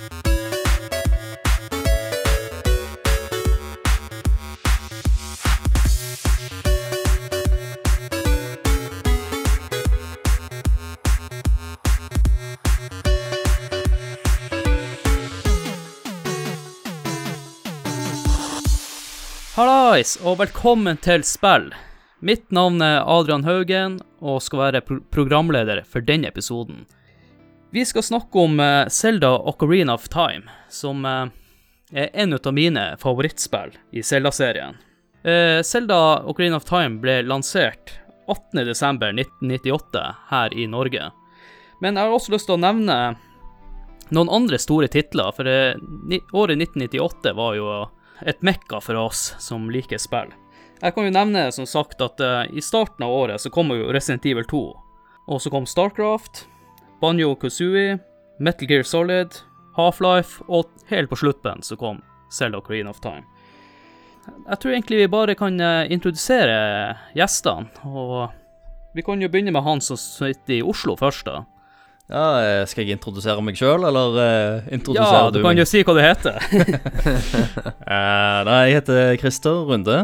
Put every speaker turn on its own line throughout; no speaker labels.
Hallais, og velkommen til spill. Mitt navn er Adrian Haugen, og skal være pro programleder for denne episoden. Vi skal snakke om Selda Zelda Ocarina of Time, som uh, er en av mine favorittspill i Zelda-serien. Selda Zelda Ocarina of Time ble lansert 18.12.1998 her i Norge. Men jeg har også lyst til å nevne noen andre store titler, for året 1998 var jo et mekka for oss som liker spill. Jeg kan jo nevne som sagt at i starten av året så kom jo Resident Evil 2. Og så kom Starcraft, Banjo Kazooie, Metal Gear Solid, Half-Life, og helt på slutten så kom Zelda Ocarina of Time. Jeg tror egentlig vi bare kan uh, introdusere gjestene, og vi kan jo begynne med han som sitter i Oslo først, da.
Ja, eh, Skal jeg introdusere meg sjøl, eller uh, introduserer
ja, du, du kan jo si hva du heter.
uh, nei, jeg heter Christer Runde.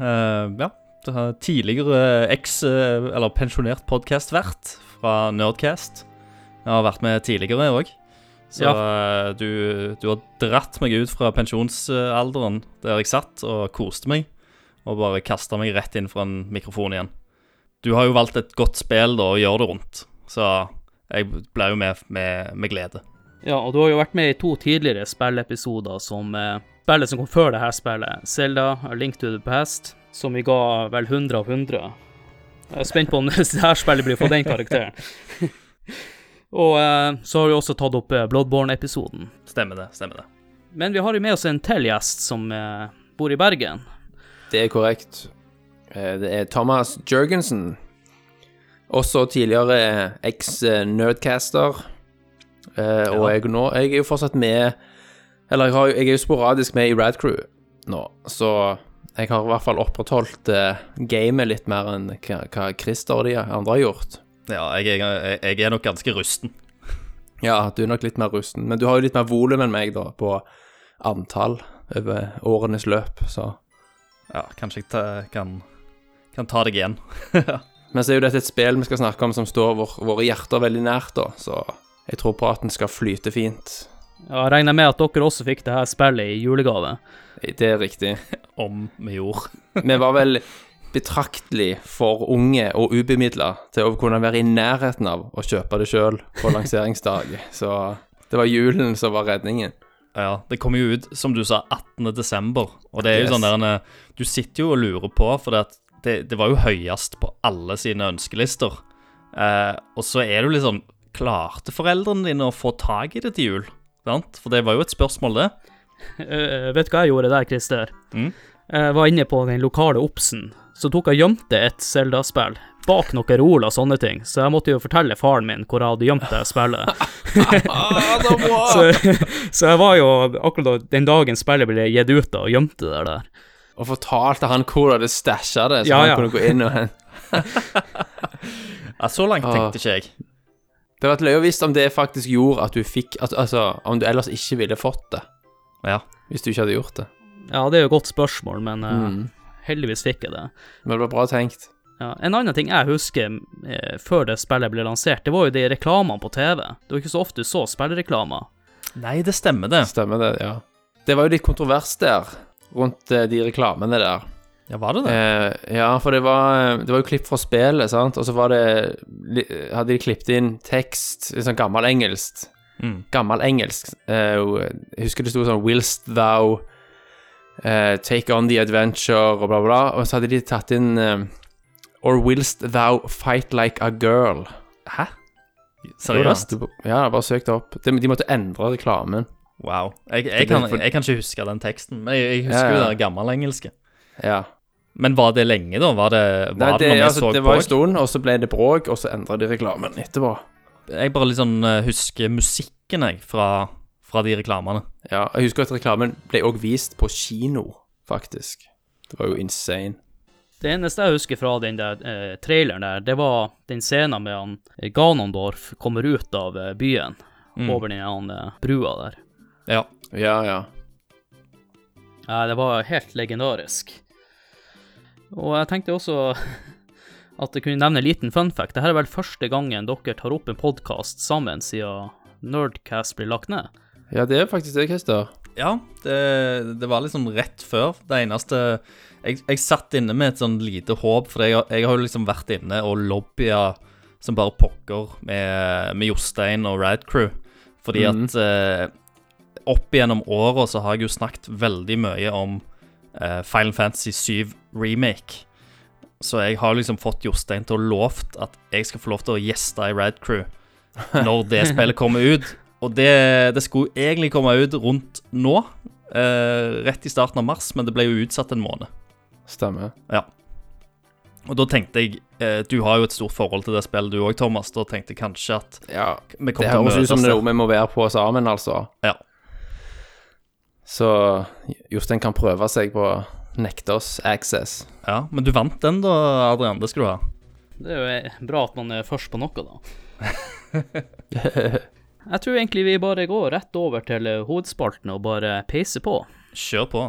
Uh, ja, tidligere eks- eller pensjonert podkastvert fra Nerdcast. Jeg har vært med tidligere òg. Så ja. du, du, har dratt meg ut fra pensjonsalderen der jeg satt og koste meg, og bare kasta meg rett inn for en mikrofon igjen. Du har jo valgt et godt spill da, og gjør det rundt, så jeg ble jo med, med, med, glede.
Ja, og du har jo vært med i to tidligere spilleepisoder som eh, spillet som kom før det her spillet, Selda, Link to the Past, som vi ga vel 100 av 100. Jeg er spent på om det her spillet blir for den karakteren. og eh, så har vi også tatt opp eh, Bloodborne-episoden.
Stemmer det, stemmer det.
Men vi har jo med oss en til gjest som eh, bor i Bergen.
Det er korrekt. Eh, det er Thomas Jørgensen. Også tidligere eks-nerdcaster. Eh, og jeg, nå, jeg er jo fortsatt med Eller jeg, har, jeg, er jo sporadisk med i Radcrew nå, så jeg har i hvert fall opprettholdt gamet litt mer enn hva Christer og de andre har gjort.
Ja, jeg, jeg, jeg, er nok ganske rusten.
Ja, du er nok litt mer rusten. Men du har jo litt mer volum enn meg, da, på antall over årenes løp, så
Ja, kanskje jeg ta, kan, kan ta deg igjen.
Men så er jo dette et spill vi skal snakke om som står vår, våre hjerter veldig nært, da, så jeg tror praten skal flyte fint.
Ja, regner med at dere også fikk det her spillet i julegave.
Det er riktig.
Om vi gjorde.
vi var vel betraktelig for unge og ubemidla til å kunne være i nærheten av å kjøpe det sjøl på lanseringsdag. Så det var julen som var redningen.
Ja, det kom jo ut, som du sa, 18. desember. Og det er jo yes. sånn der Du sitter jo og lurer på, for det, det, det var jo høyest på alle sine ønskelister. Eh, og så er det jo liksom Klarte foreldrene dine å få tak i det til jul? Sant? For det var jo et spørsmål, det.
Uh, vet du hva jeg gjorde der, Christer? Mm? Jeg var inne på den lokale Obsen. Så tok jeg gjemte et Zelda-spill bak noen ol og sånne ting, så jeg måtte jo fortelle faren min hvor jeg hadde gjemt det spillet. så, så, jeg var jo akkurat den dagen spillet ble gitt ut, og gjemte det der.
Og fortalte han hvor du hadde stæsja det, så ja, han ja. kunne gå inn og
Ja, så langt tenkte ikke jeg.
Det var vært løye visst om det faktisk gjorde at du fikk Altså, om du ellers ikke ville fått det.
Ja.
Hvis du ikke hadde gjort det.
Ja, det er jo et godt spørsmål, men uh, heldigvis fikk jeg det.
Men det var bra tenkt.
Ja, En annen ting jeg husker eh, før det spillet ble lansert, det var jo de reklamene på TV. Det var ikke så ofte du så spillreklamer.
Nei, det stemmer det.
Stemmer det, ja. Det var jo litt kontrovers der, rundt eh, de reklamene der.
Ja, var det det?
Eh, ja, for det var, det var jo klipp fra spillet, sant, og så var det Hadde de klippet inn tekst, litt sånn gammelengelsk. Mm. Gammelengelsk. Eh, jeg husker det sto sånn Willst thou uh, take on the adventure, og bla, bla, og så hadde de tatt inn uh, Or willst thou fight like a girl?
Hæ? Seriøst?
Ja, bare søkte opp. De, de måtte endre reklamen.
Wow. Jeg, jeg, kan, jeg, kan, ikke huske den teksten, men jeg, jeg husker ja, ja. jo den gammelengelske.
Ja.
Men var det lenge, da? Var det, var
Nei,
det, det
altså, så det var en stund, og så ble det bråk, og så endra de reklamen etterpå.
Jeg bare liksom uh, husker musikken, jeg, fra, fra, de reklamene.
Ja, jeg husker at reklamen ble òg vist på kino, faktisk. Det var jo insane.
Det eneste jeg husker fra den der eh, traileren der, det var den scenen med han eh, Ganondorf kommer ut av eh, byen.
Mm.
over den eh, brua der.
Ja.
Ja, ja.
Ja, det var helt legendarisk. Og jeg tenkte også at jeg kunne nevne en liten fun fact. Dette er vel første gangen dere tar opp en podkast sammen siden Nerdcast blir lagt ned.
Ja, det er faktisk det, Christer.
Ja, det, det var liksom rett før. Det eneste Jeg, jeg satt inne med et sånn lite håp, for jeg, jeg har jo liksom vært inne og lobbya som bare pokker med, med Jostein og Radcrew. Fordi
mm.
at eh, opp gjennom åra så har jeg jo snakket veldig mye om eh, Final Fantasy 7 Remake. Så jeg har liksom fått Jostein til å lovt at jeg skal få lov til å gjeste i Radcrew når det spillet kommer ut. Og det, det skulle egentlig komme ut rundt nå, eh, rett i starten av mars, men det ble jo utsatt en måned.
Stemmer. Ja.
Og da tenkte jeg eh, Du har jo et stort forhold til det spillet, du òg, Thomas. Da tenkte jeg kanskje at
Ja,
vi
det
kommer til å
høres ut som det er noe vi må være på sammen, altså.
Ja.
Så Jostein kan prøve seg på å nekte oss access.
Ja, Men du vant den, da, Adrian. Det skal du ha.
Det er jo eh, bra at man er først på noe, da. Jeg tror egentlig vi bare går rett over til hovedspalten og bare peiser på.
Kjør på.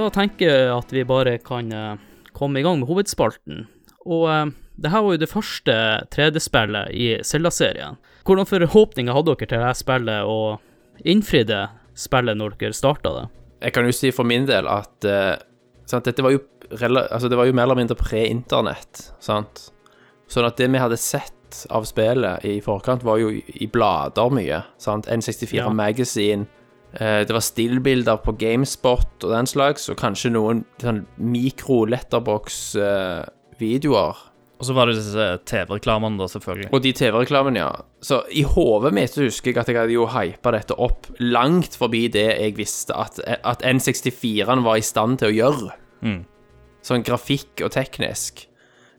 Da tenker jeg at vi bare kan eh, komme i gang med hovedspalten. Og eh, det her var jo det første 3D-spillet i Selda-serien. Hvordan forhåpninger hadde dere til det spillet, og innfridde spillet når dere starta det?
Jeg kan jo si for min del at eh, sant, dette var jo, altså, det var jo mer eller mindre pre-internett, sant. Sånn at det vi hadde sett av spillet i forkant, var jo i blader mye. sant? N64
Ja.
Magazine. Eh, det var stillbilder på Gamespot og den slags, og kanskje noen sånn mikro-letterbox-videoer.
Og så var det disse TV-reklamene, da, selvfølgelig.
Og de TV-reklamene, ja. Så i hodet mitt husker jeg at jeg hadde jo hypa dette opp langt forbi det jeg visste at, at N64-en var i stand til å gjøre.
Mm.
Sånn grafikk og teknisk.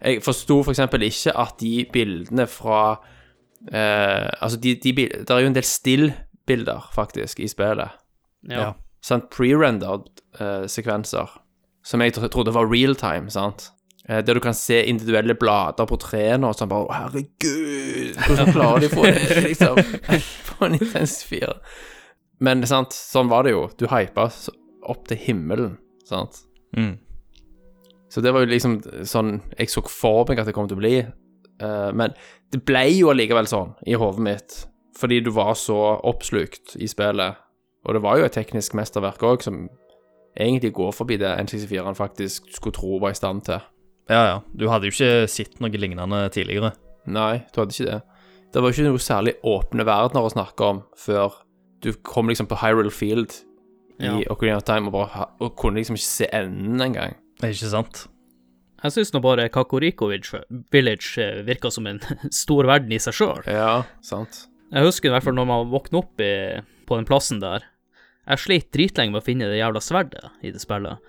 Jeg forsto f.eks. For ikke at de bildene fra eh, Altså, de, de Det er jo en del stillbilder, faktisk, i spillet.
Ja.
Sant? Pre-rendered eh, sekvenser. Som jeg tro- trodde var real time, sant? Eh, der du kan se individuelle blader på trærne og sånn bare Å, herregud! Hvordan klarer de å få det, liksom? På en intensifier 4. Men sant, sånn var det jo. Du hypa opp til himmelen, sant?
Mm.
Så det var jo liksom sånn jeg så for meg at det kom til å bli. Uh, men det ble jo allikevel sånn i hodet mitt, fordi du var så oppslukt i spillet. Og det var jo et teknisk mesterverk òg, som egentlig går forbi det N64-en faktisk skulle tro var i stand til.
Ja, ja. Du hadde jo ikke sett noe lignende tidligere.
Nei, du hadde ikke det. Det var jo ikke noe særlig åpne verdener å snakke om før du kom liksom på Hyrule Field i
Ja.
Ocarina of Time og, bare, og kunne liksom ikke se enden engang.
Ikke sant?
Jeg syns nå bare Kakoriko Village- Village eh, virka som en stor verden i seg sjøl.
Ja, sant.
Jeg husker i hvert fall når man våkner opp i, på den plassen der. Jeg slet dritlenge med å finne det jævla sverdet i det spillet.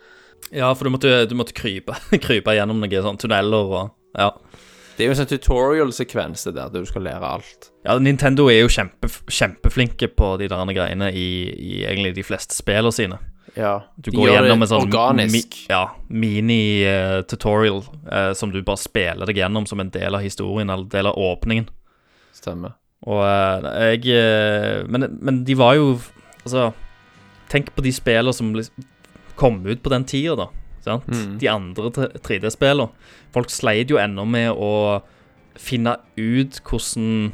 Ja, for du måtte, du måtte krype, krype gjennom noen sånne tunneler og Ja.
Det er jo en sånn tutorial-sekvens, der, du skal lære alt.
Ja, Nintendo er jo kjempe, kjempeflinke på de der greiene i, i egentlig de fleste spillene sine.
Ja,
Du
de
går
gjør
gjennom en sånn
organisk.
Mi, ja, mini-tutorial eh, som du bare spiller deg gjennom som en del av historien, eller del av åpningen.
Stemmer.
Og eh, jeg eh, men, men de var jo Altså, tenk på de spillene som liksom kom ut på den tida, da. Sant?
Mm.
De andre 3D-spillene. Folk sleit jo ennå med å finne ut hvordan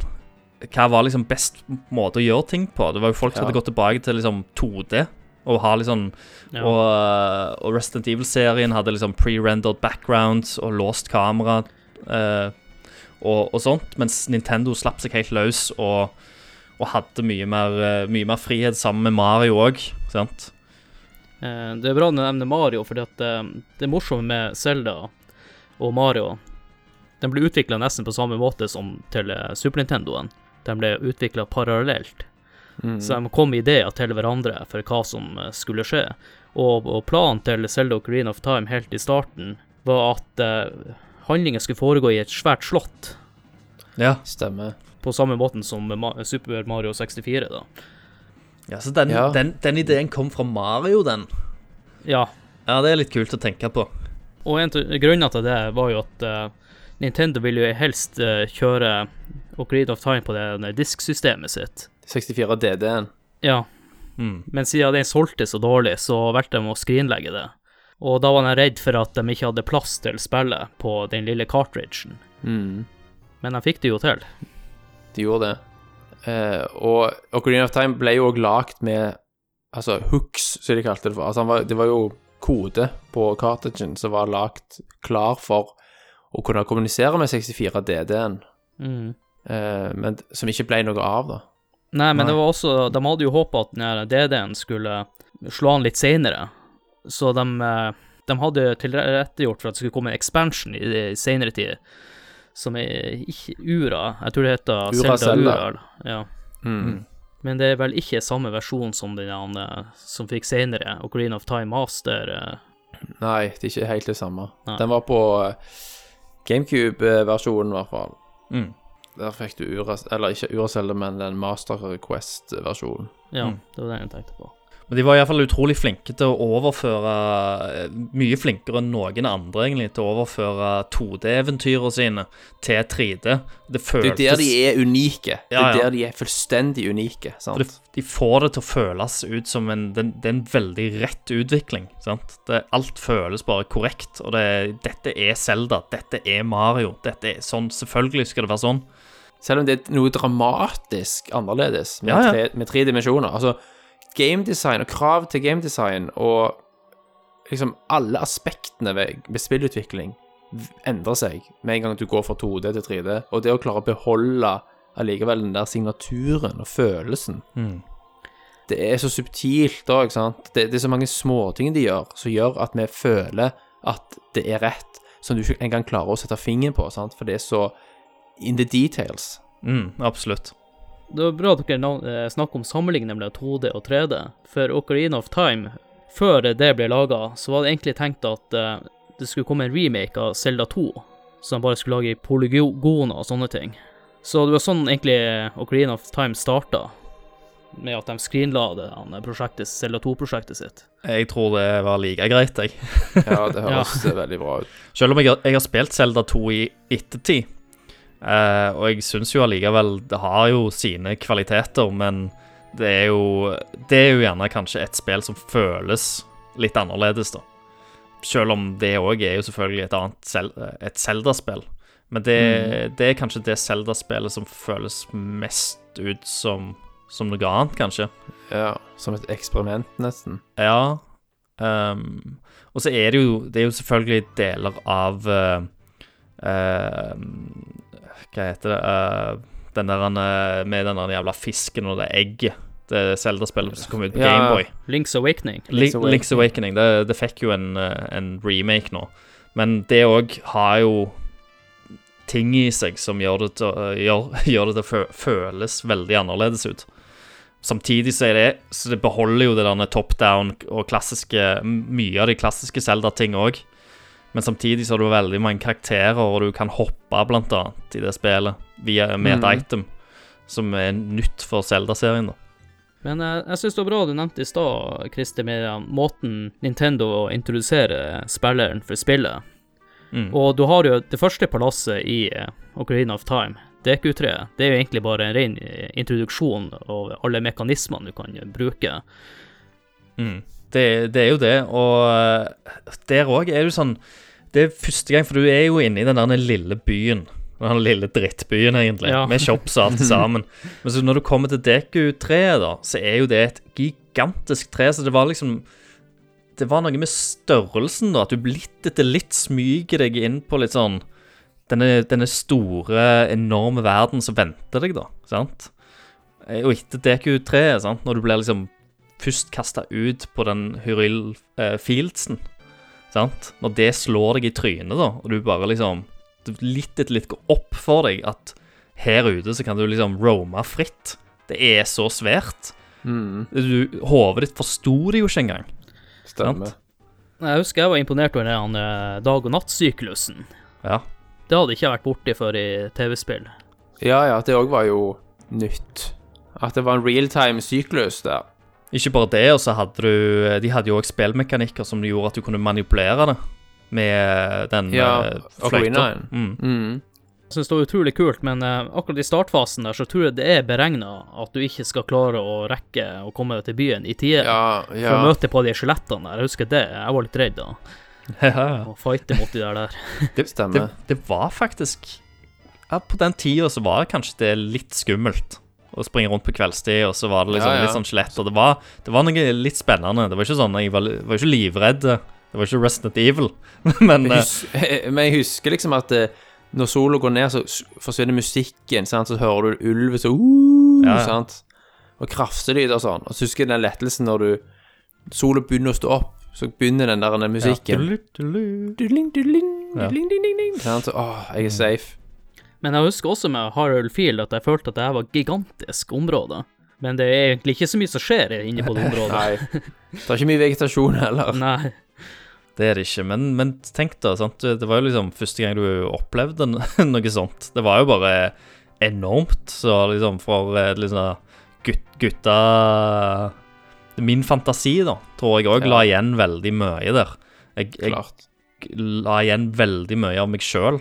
Hva var liksom best måte å gjøre ting på? Det var jo folk som
Ja.
hadde gått tilbake til liksom 2D. Og ha liksom
Ja.
og, eh, og Resident Evil-serien hadde liksom pre-rendered backgrounds og låst kamera eh, og, og sånt, mens Nintendo slapp seg helt løs og, og hadde mye mer, eh, mye mer frihet sammen med Mario òg, sant?
Eh, Det er bra du nevner Mario, fordi at eh, det morsomme med Zelda og Mario Den ble utvikla nesten på samme måte som til Super Nintendoen. Den ble utvikla parallelt.
Mm.
Så de kom med ideer til hverandre for hva som skulle skje. Og, og planen til Zelda Green of Time helt i starten var at uh, handlingen skulle foregå i et svært slott.
Ja.
Stemmer.
På samme måten som Super Mario 64, da.
ja så den,
Ja.
Den, den ideen kom fra Mario, den.
Ja,
Ja, det er litt kult å tenke på.
Og en av grunnene til det var jo at uh, Nintendo ville jo helst uh, kjøre Ocarina of Time på det det disksystemet sitt.
64 DD-en.
Ja,
Mm.
men siden den solgte så dårlig, så valgte de å skrinlegge det. Og da var jeg redd for at de ikke hadde plass til spillet på den lille cartridgen.
Mm.
Men jeg fikk det jo til.
De gjorde det. Eh, og Ocarina of Time ble jo òg lagd med altså hooks, som de kalte det for. Altså, var, det var jo kode på cartridgen som var lagd klar for å kunne kommunisere med 64 DD-en,
Mm.
eh, men som ikke ble noe av, da.
Nei, men
Nei.
det var også De hadde jo håpa at den DD-en skulle slå an litt seinere, så de, eh, de hadde tilrettegjort for at det skulle komme en expansion i, i senere tid, som er ikke Ura. Jeg tror det heter
Ura
Zelda
Zelda.
Ura. Ja.
Mm.
Men det er vel ikke samme versjon som den som fikk senere, Ocarina of Time Master. eh.
Nei, det er ikke helt det samme.
Nei.
Den var på eh, GameCube-versjonen, i hvert fall.
Mm.
Der fikk du Ura Eller ikke Ura-Zelda, men den Master Quest-versjonen.
Ja,
Mm.
det var det jeg tenkte på.
Men de var iallfall utrolig flinke til å overføre eh, Mye flinkere enn noen andre, egentlig, til å overføre 2D-eventyrene sine til 3D. Det
Det er der de er unike. Det
Ja,
er der de er fullstendig unike.
Det, de får det til å føles ut som en Det, det er en veldig rett utvikling. sant? Det, alt føles bare korrekt. Og det, dette er Zelda, dette er Mario. Dette er sånn, Selvfølgelig skal det være sånn.
Selv om det er noe dramatisk annerledes, med,
Ja, ja.
Tre, med tre dimensjoner. Altså, gamedesign og krav til gamedesign og liksom alle aspektene ved, ved spillutvikling endrer seg med en gang du går fra 2D til 3D. Og det å klare å beholde allikevel den der signaturen og følelsen
Mm.
Det er så subtilt ikke sant? Det, det er så mange småting de gjør, som gjør at vi føler at det er rett, som du ikke engang klarer å sette fingeren på, sant? For det er så in the details.
Mm, absolutt.
Det var bra at dere eh, snakker om sammenligning mellom 2D og 3D, for Ocarina of Time, før det ble laga, så var det egentlig tenkt at eh, det skulle komme en remake av Zelda 2, som bare skulle lage i polygoner og sånne ting. Så det var sånn egentlig Ocarina of Time starta, med at de skrinla det prosjektet, Zelda 2-prosjektet sitt.
Jeg tror det var like greit, jeg.
Ja, det høres veldig bra ut.
Selv om jeg har, jeg har spilt Zelda 2 i ettertid, eh, og jeg syns jo allikevel det har jo sine kvaliteter, men det er jo Det er jo gjerne kanskje et spill som føles litt annerledes, da. Selv om det òg er jo selvfølgelig et annet et Zelda-spill. Men det, det er kanskje det Zelda-spillet som føles mest ut som, som noe annet, kanskje.
Ja, som et eksperiment, nesten.
Ja. Um, og så er det jo Det er jo selvfølgelig deler av eh, eh, Hva heter det uh, Den der eh, med den der jævla fisken og det egget. Det Zelda-spillet som kom ut på
Ja.
Gameboy.
Link's Awakening.
Link's
Awakening.
Link's Awakening. Det, det fikk jo en, en remake nå. Men det òg har jo ting i seg som gjør det til, gjør, gjør det til å føles veldig annerledes ut. Samtidig så er det Så det beholder jo det der top down og klassiske Mye av de klassiske Zelda-ting òg. Men samtidig så har du veldig mange karakterer, og du kan hoppe blant annet i det spillet via, med et
mm.
item som er nytt for Zelda-serien. da
Men jeg, jeg syns det var bra du nevnte i stad, Christer, med eh, måten Nintendo introduserer spilleren for spillet.
Mm.
Og du har jo det første palasset i eh, Ocarina of Time, DQ3. Det er jo egentlig bare en ren eh, introduksjon av alle mekanismene du kan eh, bruke.
Mm. Det, det er jo det, og eh, der òg er du sånn Det er første gang, for du er jo inne i den der lille byen. Den lille drittbyen, egentlig,
Ja.
med shops og alt sammen. Men så når du kommer til Deku-treet, da, så er jo det et gigantisk tre, så det var liksom Det var noe med størrelsen, da, at du litt etter litt smyger deg inn på litt sånn denne, denne store, enorme verden som venter deg, da. sant? Eh, Og etter DQ3, sant, når du blir liksom først kasta ut på den Hyril eh, Fieldsen, sant? Når det slår deg i trynet, da, og du bare liksom litt etter litt går opp for deg at her ute så kan du liksom roame fritt. Det er så svært.
Mm,
Du, Hodet ditt forsto det jo ikke engang.
stemmer.
Sant.
Jeg husker jeg var imponert over den dag- og nattsyklusen.
Ja.
Det hadde ikke jeg vært borti før i TV-spill.
Ja, ja, det òg var jo nytt. At det var en realtime-syklus der.
Ikke bare det, og så hadde du De hadde jo òg spillmekanikker som gjorde at du kunne manipulere det med den
Ja,
uh,
fløyta.
Mm.
Mm.
Jeg synes det var utrolig kult, men uh, akkurat i startfasen der så tror jeg det er beregna at du ikke skal klare å rekke å komme deg til byen i tide
Ja, ja.
for å møte på de skjelettene der. Jeg husker det, jeg var litt redd da,
Ja,
å fighte mot de der der.
Det,
Stemmer.
det var faktisk ja, På den tida så var kanskje det litt skummelt å springe rundt på kveldstid, og så var det liksom
Ja, ja.
litt sånn skjelett. Og det var, det var noe litt spennende. Det var ikke sånn Jeg var, var ikke livredd. Det var ikke Resident Evil. Men
Jeg husker, men jeg husker liksom at eh, når sola går ned, så forsvinner musikken, sant? så hører du ulven så uh,
Ja,
sant? Og kraftelyder og sånn. Og så husker jeg den lettelsen når du sola begynner å stå opp, så begynner den der den musikken.
ja.
Ding, ding, ding. Så, åh, jeg er safe.
Men jeg husker også med Harald Field at jeg følte at det her var gigantisk område. Men det er egentlig ikke så mye som skjer inne på det området.
Nei. Det er ikke mye vegetasjon heller.
Nei.
Det er det ikke. Men, men tenk da, sant? det var jo liksom første gang du opplevde noe sånt. Det var jo bare enormt. Så liksom for eh, liksom gut, gutta Min fantasi, da, tror jeg òg
Ja.
la igjen veldig mye der. Jeg, jeg
Klart.
la igjen veldig mye av meg sjøl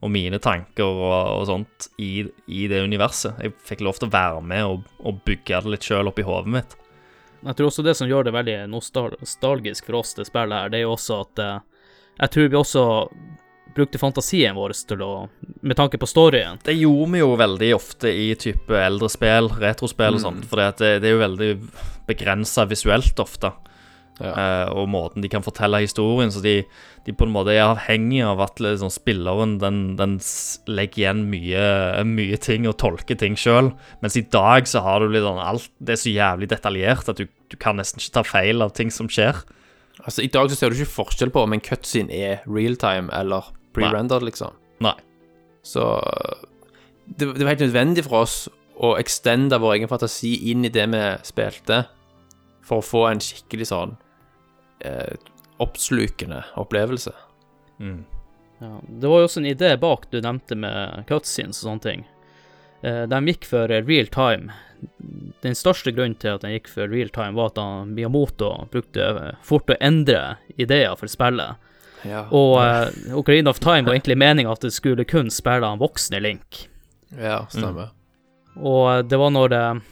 og mine tanker og, og sånt i, i det universet. Jeg fikk lov til å være med og, og bygge det litt sjøl oppi hodet mitt.
Jeg tror også det som gjør det veldig nostalgisk for oss, det spillet her, det er jo også at eh, jeg tror vi også brukte fantasien vår til å Med tanke på storyen.
Det gjorde vi jo veldig ofte i type eldre spill, retrospill og sånt, for det, det er jo veldig begrensa visuelt ofte.
Ja.
Uh, og måten de kan fortelle historien, så de, de på en måte er avhengig av at liksom, spilleren den, den legger igjen mye, mye ting og tolker ting sjøl. Mens i dag så har du litt sånn alt Det er så jævlig detaljert at du, du kan nesten ikke ta feil av ting som skjer.
Altså, I dag så ser du ikke forskjell på om en cutscene er realtime eller pre-rendered, liksom.
Nei.
Så det, det var helt nødvendig for oss å extende vår egen fantasi inn i det vi spilte, for å få en skikkelig sånn eh, oppslukende opplevelse.
Mm.
Ja, det var jo også en idé bak du nevnte med cutscenes og sånne ting. Eh, de gikk for real time. Den største grunnen til at de gikk for real time, var at han, Miyamoto brukte fort å endre ideer for spillet.
Ja.
Og eh, Ocarina of Time var egentlig meninga at det skulle kun spille han voksne Link.
ja, stemmer.
Og eh, det var når det eh,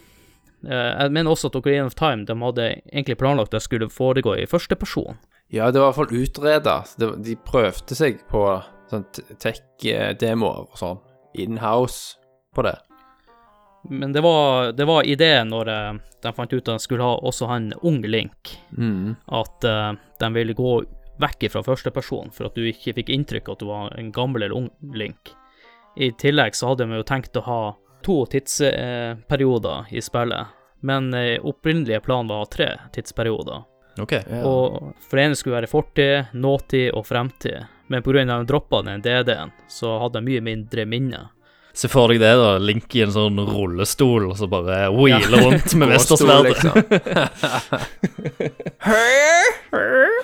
Jeg mener også at Ocarina of Time de hadde egentlig planlagt at det skulle foregå i første person.
Ja, det var i hvert fall utreda. De prøvde seg på sånn tech-demoer og sånn in-house på det.
Men det var, det var ideen når eh, de fant ut at de skulle ha, også ha en ung Link,
Mm.
at eh, de ville gå vekk fra førsteperson, for at du ikke fikk inntrykk av at du var en gammel eller ung Link. I tillegg så hadde de jo tenkt å ha to tidsperioder i spillet, men eh, opprinnelige planen var tre tidsperioder.
OK.
Ja.
Og for det ene skulle være fortid, nåtid og fremtid. Men pga. at de droppa den DD-en, så hadde jeg mye mindre minner.
Se for deg det, da. Link i en sånn rullestol, og så bare wheeler rundt med vestersverdet.
liksom.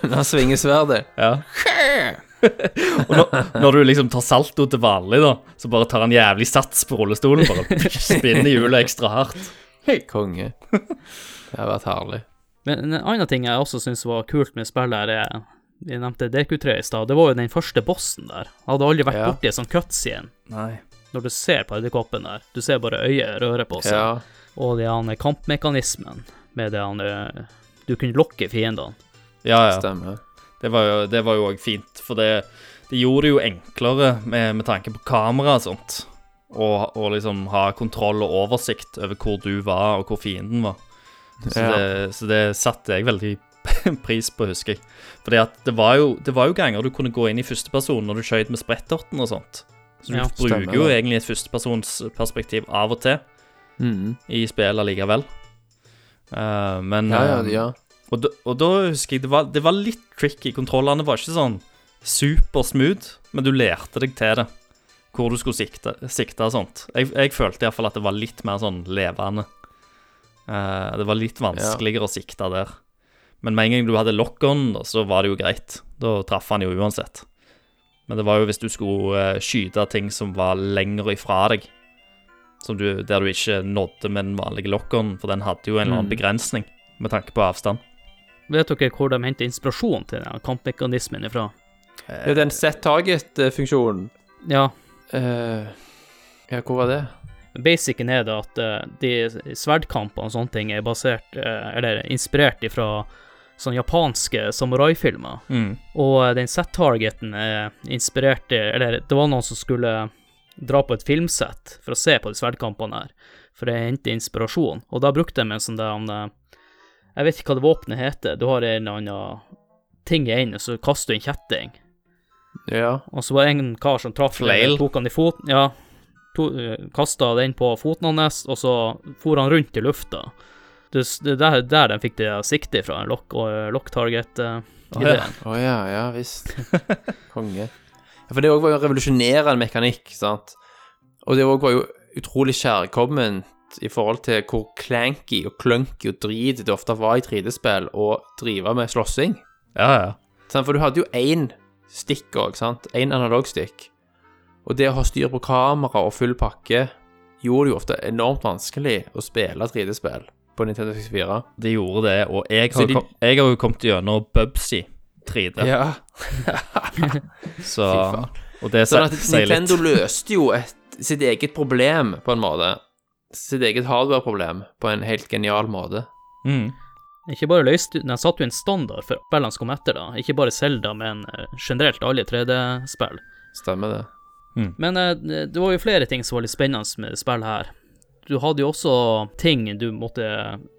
Han svinger sverdet.
Ja. og når, når du liksom tar salto til vanlig, da, så bare tar han jævlig sats på rullestolen. Bare spinner hjulet ekstra hardt.
Konge. Det har vært herlig.
Men en annen ting jeg også syns var kult med spillet, her er Vi nevnte DQ3 i stad. Det var jo den første bossen der. Jeg hadde aldri vært
Ja.
borti en sånn cutscene.
Nei.
Når du ser på edderkoppen der, du ser bare øyet røre på seg,
Ja.
og det han kampmekanismen med det han eh, Du kunne lokke fiendene.
Ja, ja.
Stemmer.
Det var jo det var jo òg fint, for det, det gjorde det jo enklere med, med tanke på kamera og sånt. Og, og liksom ha kontroll og oversikt over hvor du var, og hvor fienden var. Så,
Ja.
det, så det satte jeg veldig pris på, husker jeg. Fordi at det var jo, det var jo ganger du kunne gå inn i førsteperson når du skøyt med spretterten og sånt. Så du
Ja,
bruker
stemmer
jo egentlig et førstepersonsperspektiv av og til
mm.
i spill allikevel. Uh, men
Ja, ja,
eh,
ja.
og da, og da husker jeg det var, det var litt tricky. Kontrollene var ikke sånn supersmooth, men du lærte deg til det. Hvor du skulle sikte, sikte og sånt. Jeg, jeg følte iallfall at det var litt mer sånn levende. Uh, det var litt vanskeligere å sikte der. Men med en gang du hadde lock-on, så var det jo greit. Da traff han jo uansett. Men det var jo hvis du skulle uh, skyte ting som var lenger ifra deg, som du, der du ikke nådde med den vanlige lock-on, for den hadde jo en eller annen
Mm.
begrensning med tanke på avstand.
Vet dere hvor de henter inspirasjon til den kampmekanismen ifra?
Det er den set target-funksjonen.
Ja,
Eh, ja, hvor var det?
basicen er det at uh, de sverdkampene og sånne ting er basert, uh, eller inspirert ifra sånne japanske samuraifilmer.
Mm.
Og den set-targeten er inspirert Eller det var noen som skulle dra på et filmsett for å se på de sverdkampene her, for å hente inspirasjon. Og da brukte de en sånn der Jeg vet ikke hva det våpenet heter. Du har en eller annen ting i enden, så kaster du en kjetting.
Ja.
Og så var det en kar som traff
Flail?
tok han i foten Ja. Kasta den på foten hans, og så for han rundt i lufta. Det det er der, der de fikk det siktet fra, lock, og lock target-ideen.
Å ja, ja visst. Konge. Ja, for det òg var jo revolusjonerende mekanikk, sant. Og det òg var jo utrolig kjærkomment i forhold til hvor clanky og clunky og drit det ofte var i 3D-spill å drive med slåssing.
Ja, ja.
For du hadde jo én stikk òg, sant. Én analogstikk. Og det å ha styr på kamera og full pakke gjorde det jo ofte enormt vanskelig å spille 3D-spill på Nintendo 64.
Det gjorde det, og jeg har,
de-
kom, jeg har jo kommet gjennom Bubsy 3D,
Ja.
så Og det
Sånn
sier litt.
Nintendo løste jo et, sitt eget problem, på en måte. Sitt eget hardware-problem på en helt genial måte.
Mm.
Ikke bare løste den satte jo en standard for spillene som kom etter, da. Ikke bare Zelda, men eh, generelt alle 3D-spill.
Stemmer det?
Men eh, det var jo flere ting som var litt spennende med spill her. Du hadde jo også ting du måtte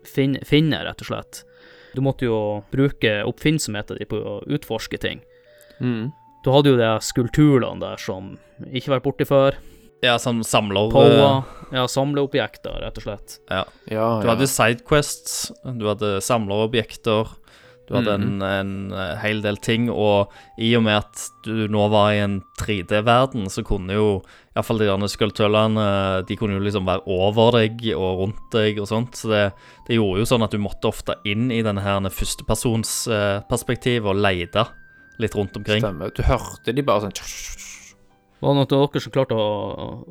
finne, finne rett og slett. Du måtte jo bruke oppfinnsomheten din på å utforske ting.
Mm.
Du hadde jo de skulpturene der som ikke vært borti før.
Ja, som samler
Power. Ja, samleobjekter, rett og slett.
Ja.
Ja,
Du
ja.
hadde sidequests, du hadde samlerobjekter, du hadde
Mhm.
en, en eh, hel del ting, og i og med at du nå var i en 3D-verden, så kunne jo iallfall de derne skulptørene De kunne jo liksom være over deg og rundt deg og sånt, så det, det gjorde jo sånn at du måtte ofte inn i denne her førstepersonsperspektivet og leide litt rundt omkring.
Stemmer. Du hørte de bare sånn
Var det noen av dere som klarte å,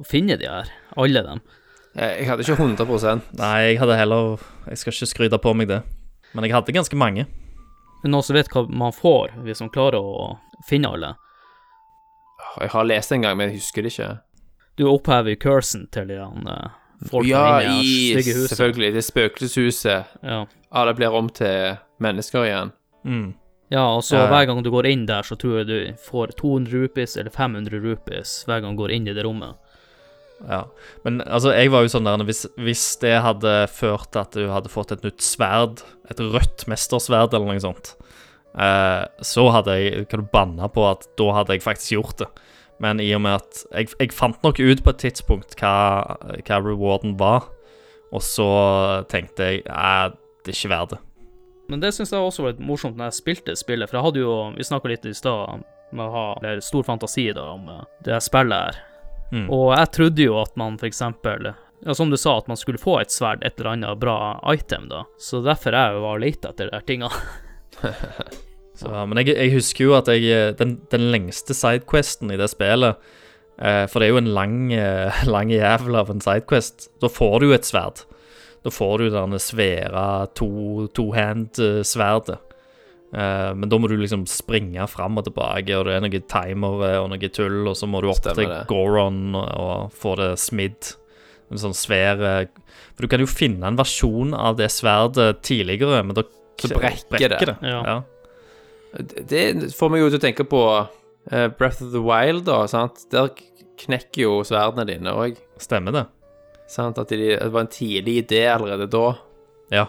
å finne de her? Alle dem?
Jeg jeg hadde ikke 100
Nei, jeg hadde heller Jeg skal ikke skryte på meg det, men jeg hadde ganske mange.
Men Noen som vet hva man får hvis man klarer å finne alle?
Jeg har lest det en gang, men jeg husker det ikke.
Du opphever cursen til de der... Folkene folk
ja,
inne i
i
det stygge huset.
Selvfølgelig. Det spøkelseshuset.
Ja.
Alle blir om til mennesker igjen.
Mm.
Ja, og så
Ja,
hver gang du går inn der, så tror jeg du får 200 rupees eller 500 rupees hver gang du går inn i det rommet.
Ja, men altså, jeg var jo sånn der hvis, hvis det hadde ført til at du hadde fått et nytt sverd, et rødt mestersverd eller noe sånt, eh, så hadde jeg Kan du banne på at da hadde jeg faktisk gjort det. Men i og med at Jeg, jeg fant nok ut på et tidspunkt hva, hva rewarden var, og så tenkte jeg at det er ikke verdt det.
Men det syns jeg også var litt morsomt når jeg spilte spillet, for jeg hadde jo Vi snakka litt i stad med å ha eller stor fantasi da om eh, det spillet her.
Mm.
Og jeg trodde jo at man eksempel ja, Som du sa, at man skulle få et sverd, et eller annet bra item, da. Så derfor jeg var lette etter de tinga.
Så, men jeg, jeg husker jo at jeg Den, den lengste sidequesten i det spillet eh, For det er jo en lang, eh, lang jævel av en sidequest. Da får du jo et sverd. Da får du denne svære to- to-hand-sverdet. eh, men da må du liksom springe fram og tilbake, og det er noen timere og noe tull, og så må du opp
Stemmer
til
det.
Goron og, få det smidd. En sånn svær eh, For du kan jo finne en versjon av det sverdet tidligere, men da
Så brekker det.
Ja.
ja.
Det får meg jo til å tenke på eh, Breath of the Wild, da. sant? Der knekker jo sverdene dine òg.
Stemmer det.
Sant? At de, det var en tidlig idé allerede da
Ja,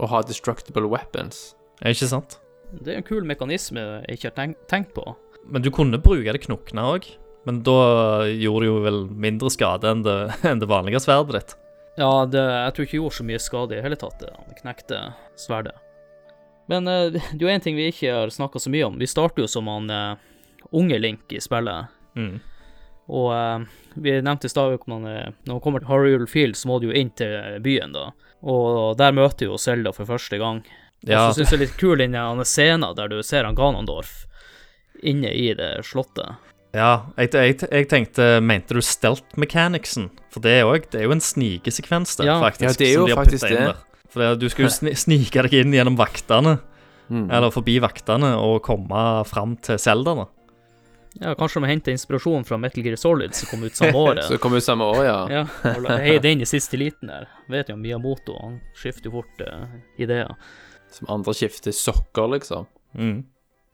å ha destructible weapons.
er ikke sant?
Det er en kul mekanisme jeg ikke har tenkt, tenkt på.
Men du kunne bruke det knokne òg. Men da gjorde det jo vel mindre skade enn det, enn det vanlige sverdet ditt.
Ja, det, jeg tror ikke det gjorde så mye skade i hele tatt, det han knekte sverdet. Men eh, det er jo en ting vi ikke har snakka så mye om. Vi starter jo som han eh, unge Link i spillet.
Mm.
Og eh, vi nevnte i stad at man, eh, når man kommer til Harriel Field, så må du jo inn til byen, da. Og der møter jo Selda for første gang.
Ja,
Og så syns jeg det er litt kul den scenen der du ser han Ganondorf inne i det slottet.
ja jeg, jeg, jeg tenkte Mente du stelt mechanicsen? For det er, også, det er jo en snikesekvens der,
Ja.
faktisk.
Ja, det er jo
de
faktisk det.
der. For det, du skal jo sni, snike deg inn gjennom vaktene,
Mm.
eller forbi vaktene, og komme fram til Zelda, da.
Ja, kanskje de henter inspirasjon fra Metal Gear Solid, som kom ut samme året.
Så kom ut samme år, ja.
Ja, heiv det inn i siste liten der. Vet jo Miyamoto, han skifter jo fort uh, ideer.
Som andre skifter sokker, liksom.
Mm.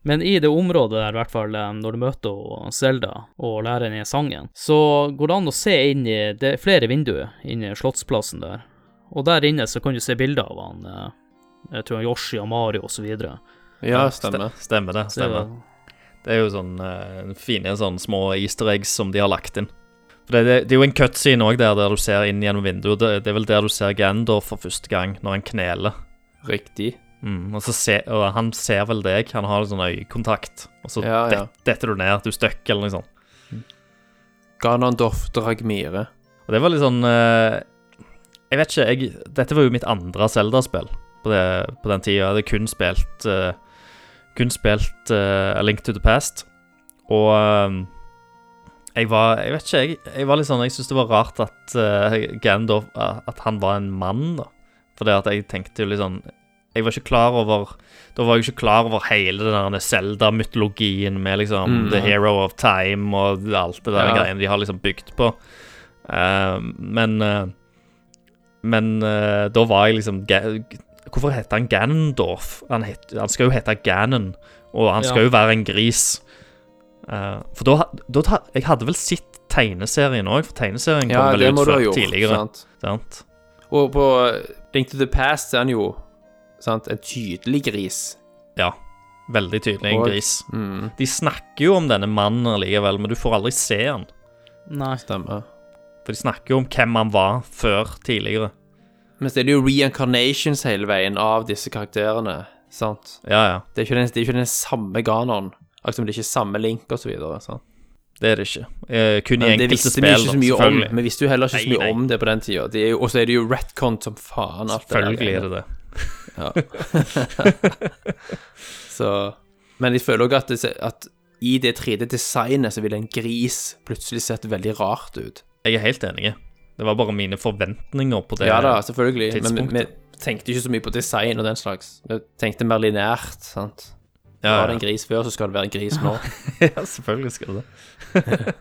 Men i det området der, i hvert fall eh, når du møter Selda og lærer ned sangen, så går det an å se inn i Det er flere vinduer inne i slottsplassen der. Og der inne så kan du se bilder av han eh, Jeg tror han Yoshi og Mario og så videre.
Ja, stemmer.
Stemmer det stemmer. Det er jo sånn eh, fine sånn små easter eggs som de har lagt inn. For det, det, det er jo en cutscene òg der, der du ser inn gjennom vinduet. Det, det er vel der du ser Gandor for første gang, når han kneler.
Riktig.
Mm, og, så se, og han ser vel deg, han har sånn øyekontakt. Og så
Ja, ja.
det- detter du ned, du støkker eller noe sånt.
Ganondorf Dragmire.
Og det var litt sånn eh, Jeg vet ikke, jeg, dette var jo mitt andre Zelda-spill på, på den tida. Jeg hadde kun spilt eh, Kun spilt uh, A Link to the Past. Og eh, jeg var Jeg vet ikke, jeg, jeg var litt sånn Jeg syntes det var rart at uh, Gandalf At han var en mann, da. For det at jeg tenkte jo litt sånn Jeg var ikke klar over Da var jeg ikke klar over hele den Zelda-mytologien med liksom
Mm,
The
ja.
Hero of Time og alt det der
Ja.
greiene de har liksom bygd på. Uh, men eh, Men eh, da var jeg liksom Hvorfor heter han Ganondorf? Han, het, han skal jo hete Ganon, og han skal
Ja.
jo være en gris. Uh, for da, da Jeg hadde vel sett tegneserien òg, for tegneserien
Ja,
kom vel ut før
gjort.
tidligere.
Sant?
Sant?
Og på Link to the Past er han jo sant, en tydelig gris.
Ja. Veldig tydelig en
Og-
gris.
Mm,
De snakker jo om denne mannen likevel, men du får aldri se han.
Nei.
stemmer.
For de snakker jo om hvem han var før tidligere.
Men så er det jo reincarnations hele veien av disse karakterene. Sant?
Ja, ja.
Det er ikke den, det er ikke den samme Ganon. Akkurat som det er ikke samme Link og så videre. Sant?
Det er det ikke. Eh, kun i enkelte spill,
mye om.
selvfølgelig.
Vi visste jo heller ikke så mye
nei.
om det på den tida. Det Og så er det jo retcon som faen. Alt det
Selvfølgelig er
det
det det.
Så Men jeg føler òg at, at i det 3D-designet så ville en gris plutselig sett veldig rart ut.
Jeg er helt enig. Det var bare mine forventninger på det.
Ja da, selvfølgelig. Men vi, vi tenkte ikke så mye på design og den slags. Vi tenkte mer linært. sant?
Ja,
Var det en gris før, så skal det være en gris nå.
ja, selvfølgelig skal det det.